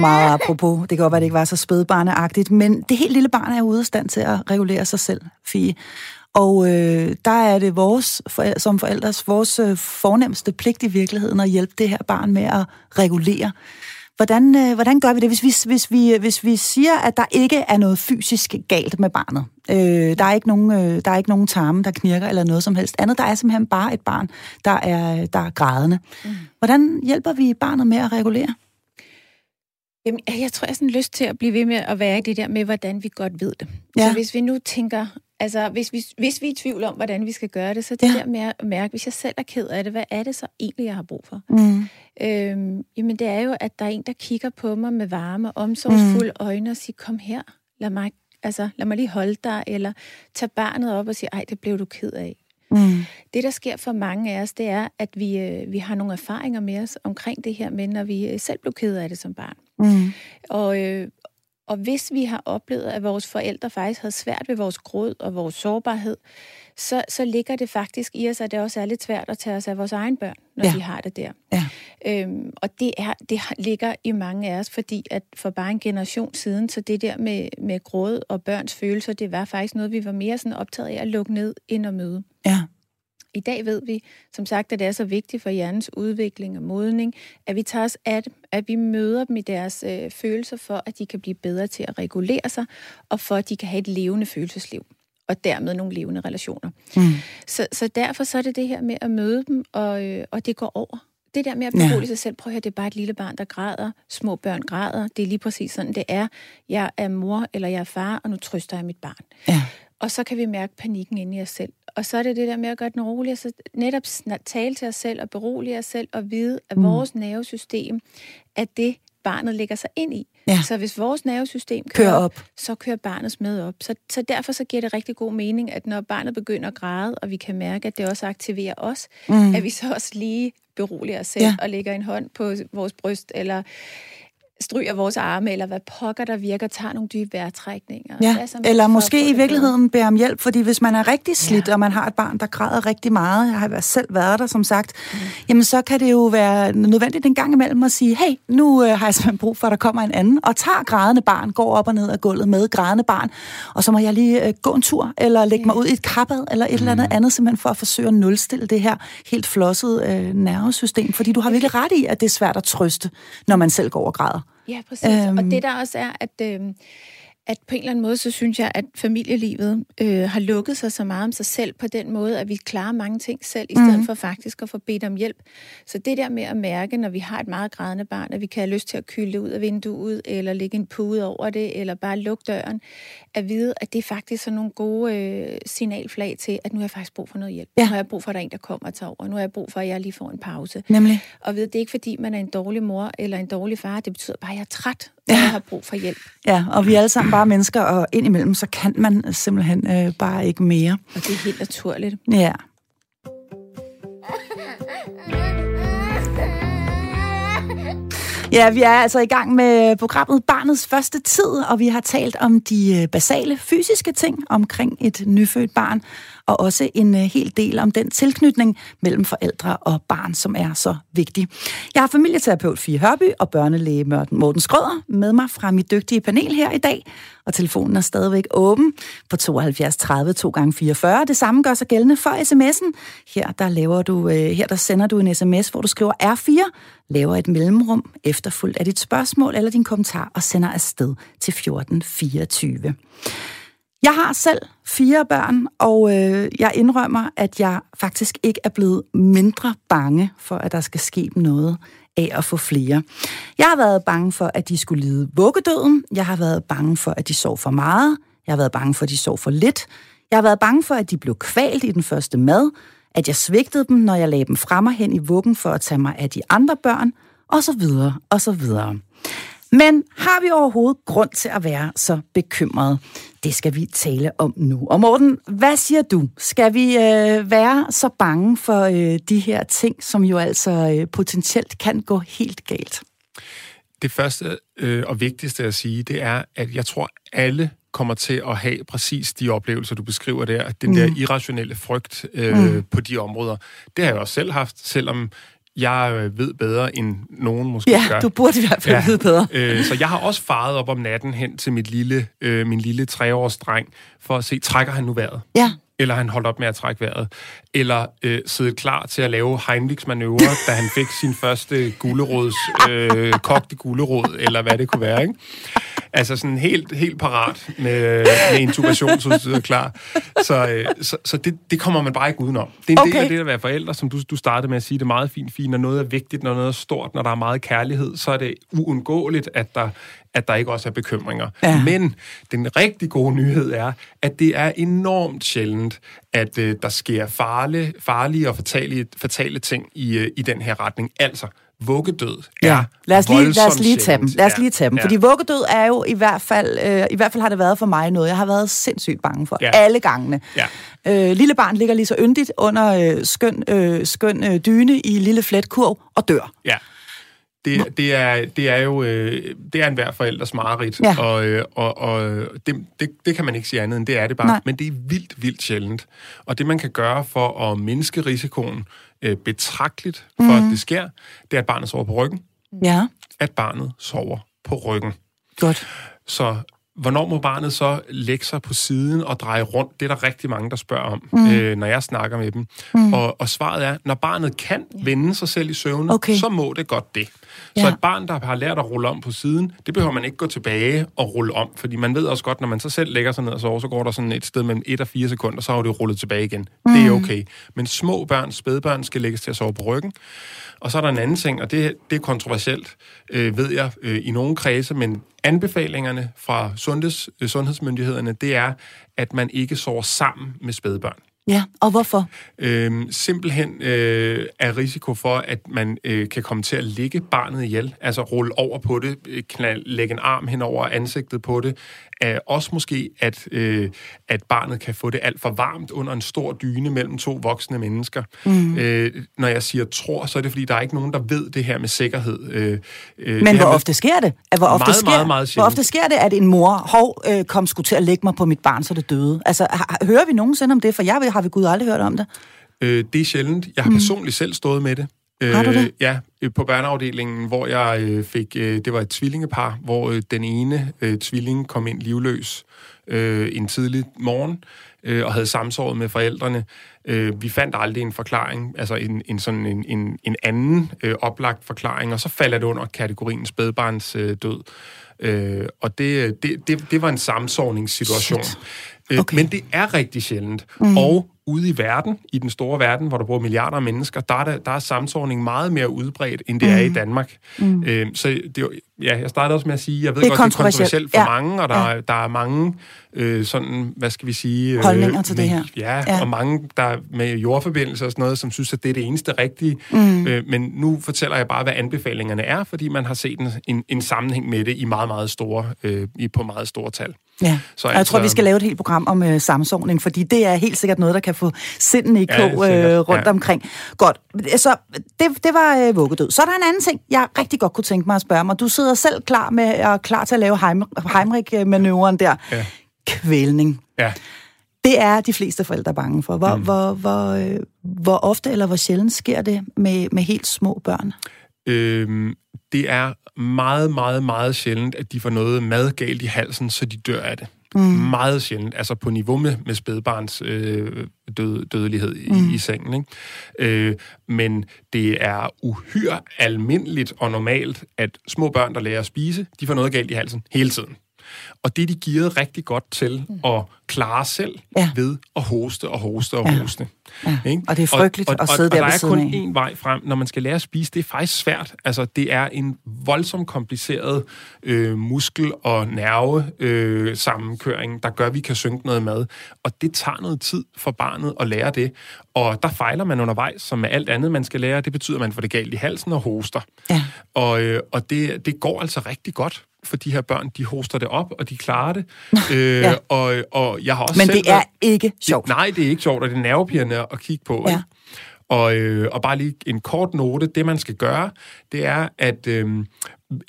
Meget apropos, det kan godt være, det ikke var så spædbarneagtigt, men det helt lille barn er ude af stand til at regulere sig selv, Fie. Og øh, der er det vores, for, som forældres, vores øh, fornemmeste pligt i virkeligheden at hjælpe det her barn med at regulere. Hvordan, øh, hvordan gør vi det, hvis vi, hvis, vi, hvis vi siger, at der ikke er noget fysisk galt med barnet? Øh, der, er ikke nogen, øh, der er ikke nogen tarme, der knirker eller noget som helst andet. Der er simpelthen bare et barn, der er, der er grædende. Mm. Hvordan hjælper vi barnet med at regulere? Jamen, jeg tror, jeg har sådan lyst til at blive ved med at være i det der med, hvordan vi godt ved det. Ja. Så hvis vi nu tænker, Altså, hvis vi, hvis vi er i tvivl om, hvordan vi skal gøre det, så det ja. der med at mærke, hvis jeg selv er ked af det, hvad er det så egentlig, jeg har brug for? Mm. Øhm, jamen, det er jo, at der er en, der kigger på mig med varme, omsorgsfulde mm. øjne og siger, kom her, lad mig Altså, lad mig lige holde dig, eller tage barnet op og sige, ej, det blev du ked af. Mm. Det, der sker for mange af os, det er, at vi, øh, vi har nogle erfaringer med os omkring det her, men når vi øh, selv blev ked af det som barn. Mm. Og, øh, og hvis vi har oplevet, at vores forældre faktisk havde svært ved vores gråd og vores sårbarhed, så, så ligger det faktisk i os, at det også er lidt svært at tage os af vores egen børn, når Ja. de har det der. Ja. Øhm, og det, er, det ligger i mange af os, fordi at for bare en generation siden, så det der med, med gråd og børns følelser, det var faktisk noget, vi var mere sådan optaget af at lukke ned, end at møde. Ja. I dag ved vi, som sagt, at det er så vigtigt for hjernens udvikling og modning, at vi tager os af dem, at vi møder dem i deres øh, følelser, for at de kan blive bedre til at regulere sig, og for at de kan have et levende følelsesliv, og dermed nogle levende relationer. Mm. Så, så derfor så er det det her med at møde dem, og, øh, og det går over. Det der med at Ja. berolige sig selv, prøv at høre, det er bare et lille barn, der græder. Små børn græder. Det er lige præcis sådan, det er. Jeg er mor, eller jeg er far, og nu trøster jeg mit barn. Ja. Og så kan vi mærke panikken inde i os selv. Og så er det det der med at gøre den rolig, så netop tale til os selv og berolige os selv og vide, at Mm. vores nervesystem er det, barnet lægger sig ind i. Ja. Så hvis vores nervesystem Kører op. så kører barnets med op. Så, så derfor så giver det rigtig god mening, at når barnet begynder at græde, og vi kan mærke, at det også aktiverer os, Mm. at vi så også lige beroliger os selv ja. og lægger en hånd på vores bryst, eller stryger vores arme, eller hvad pokker der virker, tager nogle dybe vejrtrækninger. Ja, eller måske i virkeligheden beder om hjælp, fordi hvis man er rigtig slidt, Ja. og man har et barn, der græder rigtig meget, jeg har selv været der, som sagt, mm. jamen så kan det jo være nødvendigt en gang imellem at sige, hey, nu øh, har jeg simpelthen brug for, at der kommer en anden, og tager grædende barn, går op og ned ad gulvet med grædende barn, og så må jeg lige øh, gå en tur, eller lægge mig ud i et kappad, eller et eller andet andet, simpelthen for at forsøge at nulstille det her helt flossede øh, nervesystem, fordi du har virkelig ret i, at det er svært at trøste, når man selv går og græder. Ja, præcis. Øhm. Øhm. Og det der også er, at, øh, at på en eller anden måde, så synes jeg, at familielivet øh, har lukket sig så meget om sig selv på den måde, at vi klarer mange ting selv, i stedet Mhm. for faktisk at få bedt om hjælp. Så det der med at mærke, når vi har et meget grædende barn, at vi kan have lyst til at kylde det ud af vinduet, eller lægge en pude over det, eller bare lukke døren, at vide, at det er faktisk sådan nogle gode øh, signalflag til, at nu har jeg faktisk brug for noget hjælp. Ja. Nu har jeg brug for, at der er en, der kommer og tager over. Nu har jeg brug for, at jeg lige får en pause. Nemlig. Og ved, det er ikke fordi, man er en dårlig mor eller en dårlig far. Det betyder bare, at jeg er træt, Ja. jeg har brug for hjælp. Ja, og vi er alle sammen bare mennesker, og indimellem, så kan man simpelthen øh, bare ikke mere. Og det er helt naturligt. Ja. Ja, vi er altså i gang med programmet Barnets Første Tid, og vi har talt om de øh, basale fysiske ting omkring et nyfødt barn, og også en øh, hel del om den tilknytning mellem forældre og barn, som er så vigtig. Jeg har familieterapeut Fie Hørby og børnelæge Morten- Skrøder med mig fra mit dygtige panel her i dag, og telefonen er stadigvæk åben på 72 30 2 gange 44. Det samme gør sig gældende for sms'en. Her der, laver du, øh, her der sender du en sms, hvor du skriver R4, laver et mellemrum efterfulgt af dit spørgsmål eller din kommentar og sender afsted til 1424. Jeg har selv fire børn, og øh, jeg indrømmer, at jeg faktisk ikke er blevet mindre bange for, at der skal ske noget af at få flere. Jeg har været bange for, at de skulle lide vuggedøden. Jeg har været bange for, at de sov for meget. Jeg har været bange for, at de sov for lidt. Jeg har været bange for, at de blev kvalt i den første mad. At jeg svigtede dem, når jeg lagde dem frem og hen i vuggen for at tage mig af de andre børn. Og så videre, og så videre. Men har vi overhovedet grund til at være så bekymrede? Det skal vi tale om nu. Og Morten, hvad siger du? Skal vi øh, være så bange for øh, de her ting, som jo altså øh, potentielt kan gå helt galt? Det første øh, og vigtigste at sige, det er, at jeg tror, alle kommer til at have præcis de oplevelser, du beskriver der. Den mm. der irrationelle frygt øh, mm. på de områder. Det har jeg også selv haft, selvom jeg øh, ved bedre, end nogen måske Ja, gør. du burde i hvert fald ja. vide bedre. Øh, så jeg har også faret op om natten hen til mit lille, øh, min lille treårs dreng, for at se, trækker han nu vejret? Ja. Eller han holdt op med at trække vejret. Eller øh, sidde klar til at lave Heimlich-manøvre, da han fik sin første gulerods, øh, kogte gulerod, eller hvad det kunne være, ikke? Altså sådan helt, helt parat med, med intubationsudstyr klar. Så, øh, så, så det, det kommer man bare ikke udenom. Det er en okay. del af det at være forældre, som du, du startede med at sige, det er meget fint, fint, når noget er vigtigt, når noget er stort, når der er meget kærlighed, så er det uundgåeligt, at der, at der ikke også er bekymringer. Ja. Men den rigtig gode nyhed er, at det er enormt sjældent, at øh, der sker farlige, farlige og fatale, fatale ting i, øh, i den her retning. Altså, vuggedød Ja, er lad os lige, lad os lige tage dem. Lad os Ja, lige tage dem. ja. Fordi vuggedød er jo i hvert fald, øh, i hvert fald har det været for mig noget, jeg har været sindssygt bange for. Ja. Alle gangene. Ja. Øh, lille barn ligger lige så yndigt under øh, skøn, øh, skøn øh, dyne i lille fletkurv og dør. Ja. Det, det, er, det er jo øh, det er en hver forældres mareridt, Ja. og, øh, og, og det, det, det kan man ikke sige andet end, det er det bare. Nej. Men det er vildt, vildt sjældent. Og det, man kan gøre for at mindske risikoen øh, betragteligt for, Mhm. mm. at det sker, det er, at barnet sover på ryggen. Ja, At barnet sover på ryggen. godt. Så hvornår må barnet så lægge sig på siden og dreje rundt? Det er der rigtig mange, der spørger om, mm. øh, når jeg snakker med dem. Mm. Og, og svaret er, når barnet kan vende sig selv i søvne, Okay. så må det godt det. Ja. Så et barn, der har lært at rulle om på siden, det behøver man ikke gå tilbage og rulle om, fordi man ved også godt, når man så selv lægger sig ned og sover, så går der sådan et sted mellem 1 og 4 sekunder, så har det rullet tilbage igen. Mm. Det er okay. Men små børn, spædbørn, skal lægges til at sove på ryggen. Og så er der en anden ting, og det, det er kontroversielt, øh, ved jeg, øh, i nogle kredse, men anbefalingerne fra sundheds, sundhedsmyndighederne, det er, at man ikke sover sammen med spædbørn. Ja, og hvorfor? Øhm, simpelthen øh, er risiko for, at man øh, kan komme til at ligge barnet ihjel, altså rulle over på det, øh, knald, lægge en arm hen over ansigtet på det. Er også måske, at, øh, at barnet kan få det alt for varmt under en stor dyne mellem to voksne mennesker. Mm. Øh, når jeg siger tror, så er det fordi, der er ikke nogen, der ved det her med sikkerhed. Øh, øh, Men hvor med- ofte sker det? At Hvor ofte, Meget, sker, meget, meget hvor ofte sker det, at en mor, hov, øh, kom sgu til at lægge mig på mit barn, så det døde? Altså, har, hører vi nogensinde om det? For jeg ved- har vi Gud aldrig hørt om det. Øh, det er sjældent. Jeg har mm. personligt selv stået med det. Øh, Har du det? Ja, øh, på børneafdelingen, hvor jeg øh, fik... Øh, det var et tvillingepar, hvor øh, den ene øh, tvilling kom ind livløs øh, en tidlig morgen øh, og havde samsåret med forældrene. Øh, vi fandt aldrig en forklaring, altså en, en sådan en, en, en anden øh, oplagt forklaring, og så faldt det under kategorien spædbarns øh, død. Øh, og det, det, det, det var en samsovningssituation. Shit. Øh, Okay. Men det er rigtig sjældent. Mm. Og ude i verden, i den store verden, hvor der bor milliarder af mennesker, der er, der, der er samsordning meget mere udbredt, end det mm. er i Danmark. Mm. Øh, så det, ja, jeg startede også med at sige, jeg ved Det godt, det er kontroversielt. for Ja. mange, og der, ja. der er mange øh, sådan, hvad skal vi sige... øh, Holdninger til med, det her. Ja, Ja. ja, og mange der med jordforbindelser og sådan noget, som synes, at det er det eneste rigtige. Mm. Øh, men nu fortæller jeg bare, hvad anbefalingerne er, fordi man har set en, en, en sammenhæng med det i meget, meget store, øh, i, på meget store tal. Ja, Så og jeg tror, vi skal lave et helt program om øh, samsovning, fordi det er helt sikkert noget, der kan få sindene i Ja, kog sikkert. øh, rundt Ja. omkring. Godt, så det, det var øh, vuggedød. Så er der en anden ting, jeg rigtig godt kunne tænke mig at spørge mig. Du sidder selv klar med og klar til at lave Heim, Heimrich-manøvren der. Ja. Kvælning. Ja. Det er de fleste forældre bange for. Hvor, Mm. hvor, hvor, øh, hvor ofte eller hvor sjældent sker det med, med helt små børn? Øhm, det er meget, meget, meget sjældent, at de får noget mad galt i halsen, så de dør af det. Mm. Meget sjældent, altså på niveau med, med spædbarns øh, død, dødelighed i, mm. i sengen. Ikke? Øh, men det er uhyre almindeligt og normalt, at små børn, der lærer at spise, de får noget galt i halsen hele tiden. Og det er de gearet rigtig godt til at klare selv Ja. ved at hoste og hoste og Ja. hoste. Ja. Ikke? Og det er frygteligt at sidde og, der og der er kun af. én vej frem, når man skal lære at spise. Det er faktisk svært. Altså, det er en voldsomt kompliceret øh, muskel- og nervesammenkøring, øh, sammenkøring, der gør, at vi kan synke noget mad. Og det tager noget tid for barnet at lære det. Og der fejler man undervejs, som med alt andet, man skal lære. Det betyder, at man får det galt i halsen og hoster. Ja. Og, øh, og det, det går altså rigtig godt for de her børn. De hoster det op, og de klarer det. øh, Ja. og, og jeg har også Men selv det er været- ikke sjovt. det, nej, det er ikke sjovt, og det er nervepirrende at kigge på. Ja. Ikke? Og, øh, og bare lige en kort note. Det, man skal gøre, det er, at øh,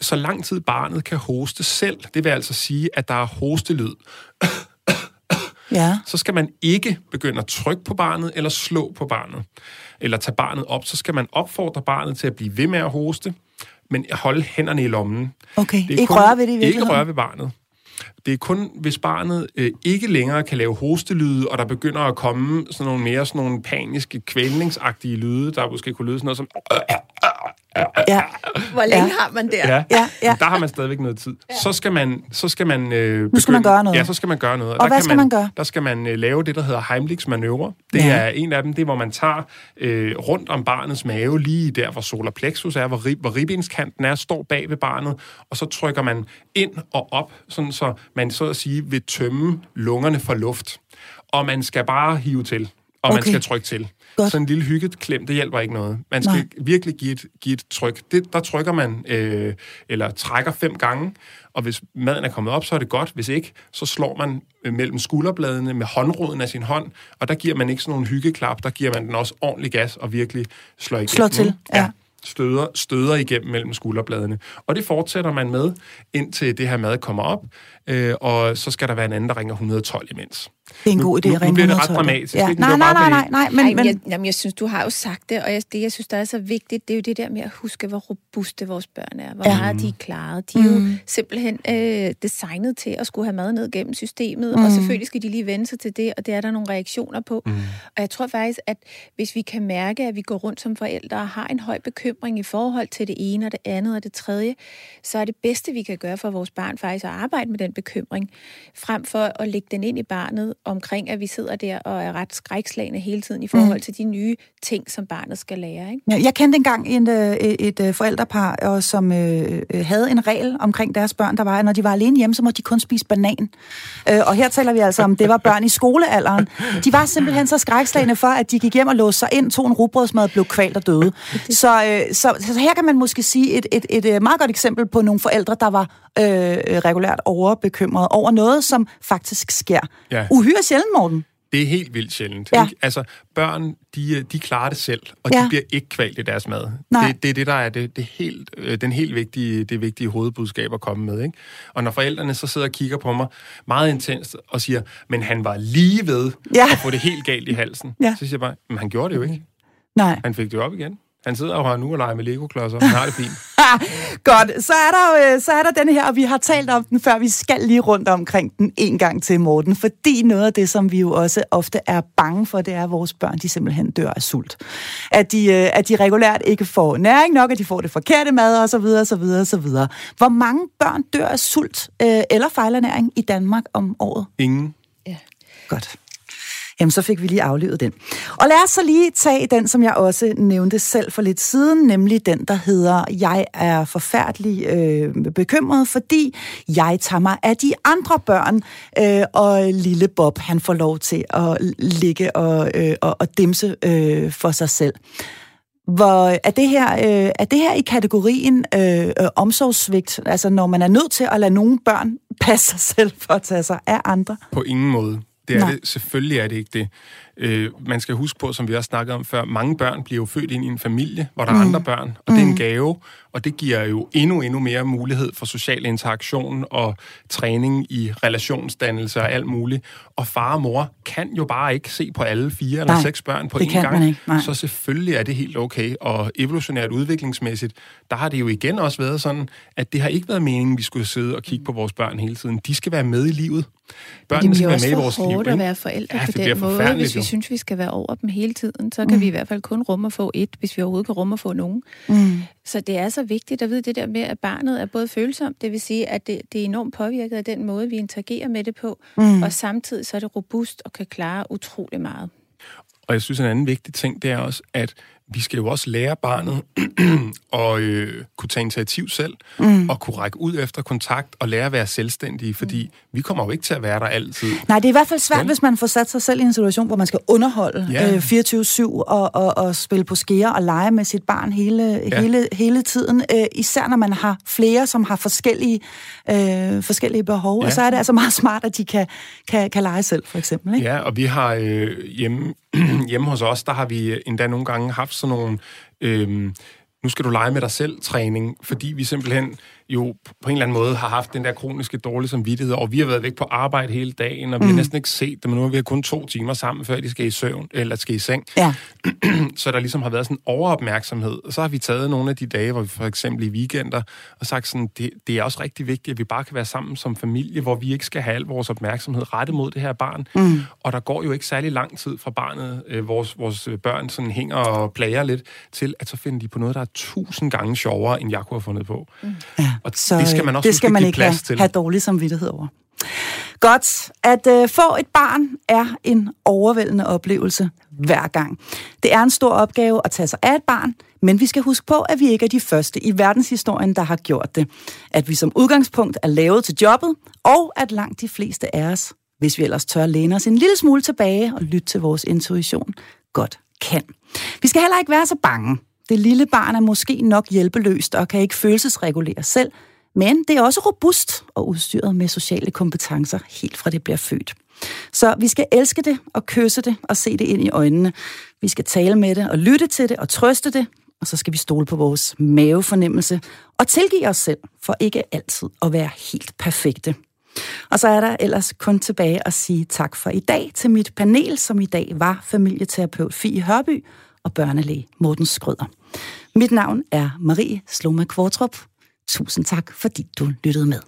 så lang tid barnet kan hoste selv, det vil altså sige, at der er hostelyd, Ja. så skal man ikke begynde at trykke på barnet eller slå på barnet, eller tage barnet op. Så skal man opfordre barnet til at blive ved med at hoste, men holde hænderne i lommen. Okay, Det er ikke kun- røre ved det i Ikke røre ved barnet. Det er kun, hvis barnet øh, ikke længere kan lave hostelyde, og der begynder at komme sådan nogle mere sådan nogle paniske, kvælningsagtige lyde, der måske kunne lyde sådan noget som... Ja. Hvor længe Ja. har man der? Ja, Ja, ja. der har man stadigvæk noget tid. Så skal man, så skal man øh, Nu skal man gøre noget. Ja, så skal man gøre noget. Og hvad kan skal man gøre? Der skal man øh, lave det, der hedder Heimlichs manøvre. Det Ja. er en af dem, det er, hvor man tager øh, rundt om barnets mave, lige der, hvor solar plexus er, hvor, rib, hvor ribbenskanten er, står bag ved barnet, og så trykker man ind og op, sådan så man så at sige vil tømme lungerne for luft. Og man skal bare hive til. og okay. man skal trykke til. Godt. Så en lille hyggeklem, det hjælper ikke noget. Man skal Nej. virkelig give et, give et tryk. Det, der trykker man, øh, eller trækker fem gange, og hvis maden er kommet op, så er det godt. Hvis ikke, så slår man øh, mellem skulderbladene med håndroden af sin hånd, og der giver man ikke sådan nogle hyggeklap, der giver man den også ordentlig gas og virkelig slår igennem. Slår til, ja. Støder, støder igennem mellem skulderbladene. Og det fortsætter man med, indtil det her mad kommer op, øh, og så skal der være en anden, der ringer 112 imens. Det er en god idé Nu- at nu ringe bliver det ret 112. dramatisk, Ja. Nej, nej, nej, nej, nej, Men, men, Ej, men jeg, jamen, jeg synes, du har jo sagt det, og jeg, det, jeg synes, der er så vigtigt, det er jo det der med at huske, hvor robuste vores børn er, hvor Ja. meget de er klaret. De er Mm. jo simpelthen øh, designet til at skulle have mad ned gennem systemet, mm. og selvfølgelig skal de lige vende sig til det, og det er der nogle reaktioner på. Mm. Og jeg tror faktisk, at hvis vi kan mærke, at vi går rundt som forældre og har en høj bekymring i forhold til det ene og det andet og det tredje, så er det bedste, vi kan gøre for vores barn faktisk at arbejde med den bekymring, frem for at lægge den ind i barnet omkring, at vi sidder der og er ret skrækslagende hele tiden i forhold til de nye ting, som barnet skal lære. Ikke? Ja, Jeg kendte engang en, øh, et, et øh, forældrepar, og som øh, øh, havde en regel omkring deres børn, der var, at når de var alene hjemme, så måtte de kun spise banan. Øh, og her taler vi altså om, det var børn i skolealderen. De var simpelthen så skrækslagende for, at de gik hjem og låste sig ind, tog en rugbrødsmad blev kvalt og døde. Så, øh, så, så her kan man måske sige et, et, et, et meget godt eksempel på nogle forældre, der var øh, regulært overbekymrede over noget, som faktisk sker. Ja. Uhyre sjældent, Morten. Det er helt vildt sjældent. Ja. Ikke? Altså, børn, de, øh, de klarer det selv, og Ja. de bliver ikke kvalt i deres mad. Nej. Det, det er det, der er det, det helt, øh, den helt vigtige, det vigtige hovedbudskab at komme med. Ikke? Og når forældrene så sidder og kigger på mig meget intenst og siger, men han var lige ved Ja. at få det helt galt i halsen, Ja. så siger jeg bare, men han gjorde det jo ikke. Nej. Han fik det jo op igen. Han sidder jo her nu og leger med Lego-klodser. Han har det fint. Godt, så er, der, øh, så er der den her, og vi har talt om den før, vi skal lige rundt omkring den en gang til, Morten, fordi noget af det, som vi jo også ofte er bange for, det er, at vores børn, de simpelthen dør af sult. At de, øh, at de regulært ikke får næring nok, at de får det forkerte mad, og så videre, og så videre, og så videre. Hvor mange børn dør af sult øh, eller fejlernæring i Danmark om året? Ingen. Ja. Godt. Jamen, så fik vi lige aflevet den. Og lad os så lige tage den, som jeg også nævnte selv for lidt siden, nemlig den, der hedder, jeg er forfærdelig øh, bekymret, fordi jeg tager mig af de andre børn, øh, og lille Bob, han får lov til at ligge og, øh, og, og dimse øh, for sig selv. Hvor er det her, øh, er det her i kategorien øh, øh, omsorgssvigt, altså når man er nødt til at lade nogle børn passe sig selv for at tage sig af andre? På ingen måde. Det er Nej. det. Selvfølgelig er det ikke det. Øh, man skal huske på, som vi også snakkede om før, mange børn bliver jo født ind i en familie, hvor der er andre børn, og det er en gave, og det giver jo endnu, endnu mere mulighed for social interaktion og træning i relationsdannelse og alt muligt. Og far og mor kan jo bare ikke se på alle fire eller Nej, seks børn på det én gang. ikke, nej. Så selvfølgelig er det helt okay. Og evolutionært udviklingsmæssigt, der har det jo igen også været sådan, at det har ikke været meningen, at vi skulle sidde og kigge på vores børn hele tiden. De skal være med i livet. Børnene det skal være også med i vores liv. hårdt at være forældre Ja, på det den måde. Hvis vi jo. synes, vi skal være over dem hele tiden, så kan mm. vi i hvert fald kun rumme at få et, hvis vi overhovedet kan rumme at få nogen. Mm. Så det er så vigtigt at vide det der med, at barnet er både følsomt, det vil sige, at det, det er enormt påvirket af den måde, vi interagerer med det på, mm. og samtidig så er det robust og kan klare utrolig meget. Og jeg synes, en anden vigtig ting, det er også, at vi skal jo også lære barnet at øh, kunne tage initiativ selv, mm. og kunne række ud efter kontakt, og lære at være selvstændige, fordi vi kommer jo ikke til at være der altid. Nej, det er i hvert fald svært, Vel? hvis man får sat sig selv i en situation, hvor man skal underholde Ja. øh, 24-7 og, og, og spille på skære og lege med sit barn hele. Ja. hele, hele tiden. Øh, især når man har flere, som har forskellige, øh, forskellige behov. Ja. Og så er det altså meget smart, at de kan, kan, kan lege selv, for eksempel. Ikke? Ja, og vi har øh, hjemme, hjemme hos os, der har vi endda nogle gange haft sådan nogle... Øh, nu skal du lege med dig selv træning, fordi vi simpelthen jo på en eller anden måde har haft den der kroniske dårlige samvittighed, og vi har været væk på arbejde hele dagen, og vi har næsten ikke set dem, men nu har vi kun to timer sammen, før de skal i søvn, eller skal i seng. Ja. så der ligesom har været sådan en overopmærksomhed. Og så har vi taget nogle af de dage, hvor vi for eksempel i weekender, og sagt sådan, det, det er også rigtig vigtigt, at vi bare kan være sammen som familie, hvor vi ikke skal have al vores opmærksomhed rettet mod det her barn. Mm. Og der går jo ikke særlig lang tid fra barnet, øh, vores, vores børn sådan hænger og plager lidt, til at så finder de på noget, der er tusind gange sjovere, end jeg kunne have fundet på. Mm. Ja, Og det skal man også det skal man ikke plads have, til. have dårlig samvittighed over. Godt. At øh, få et barn er en overvældende oplevelse hver gang. Det er en stor opgave at tage sig af et barn, men vi skal huske på, at vi ikke er de første i verdenshistorien, der har gjort det. At vi som udgangspunkt er lavet til jobbet, og at langt de fleste af os hvis vi ellers tør læne os en lille smule tilbage og lytte til vores intuition, godt kan. Vi skal heller ikke være så bange. Det lille barn er måske nok hjælpeløst og kan ikke følelsesregulere selv, men det er også robust og udstyret med sociale kompetencer helt fra det bliver født. Så vi skal elske det og kysse det og se det ind i øjnene. Vi skal tale med det og lytte til det og trøste det, og så skal vi stole på vores mavefornemmelse og tilgive os selv for ikke altid at være helt perfekte. Og så er der ellers kun tilbage at sige tak for i dag til mit panel, som i dag var familieterapeut Fie Hørby og børnelæge Morten Skrøder. Mit navn er Marie Sloma Kvartrup. Tusind tak, fordi du lyttede med.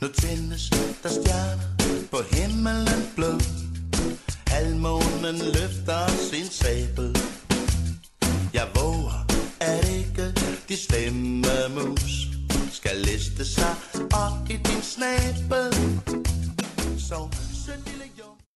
Nu tændes der stjerner på himmelen blå Halvmånen løfter sin sabel Jeg våger, at ikke de stemme mus skal liste sig op i din snabel. Så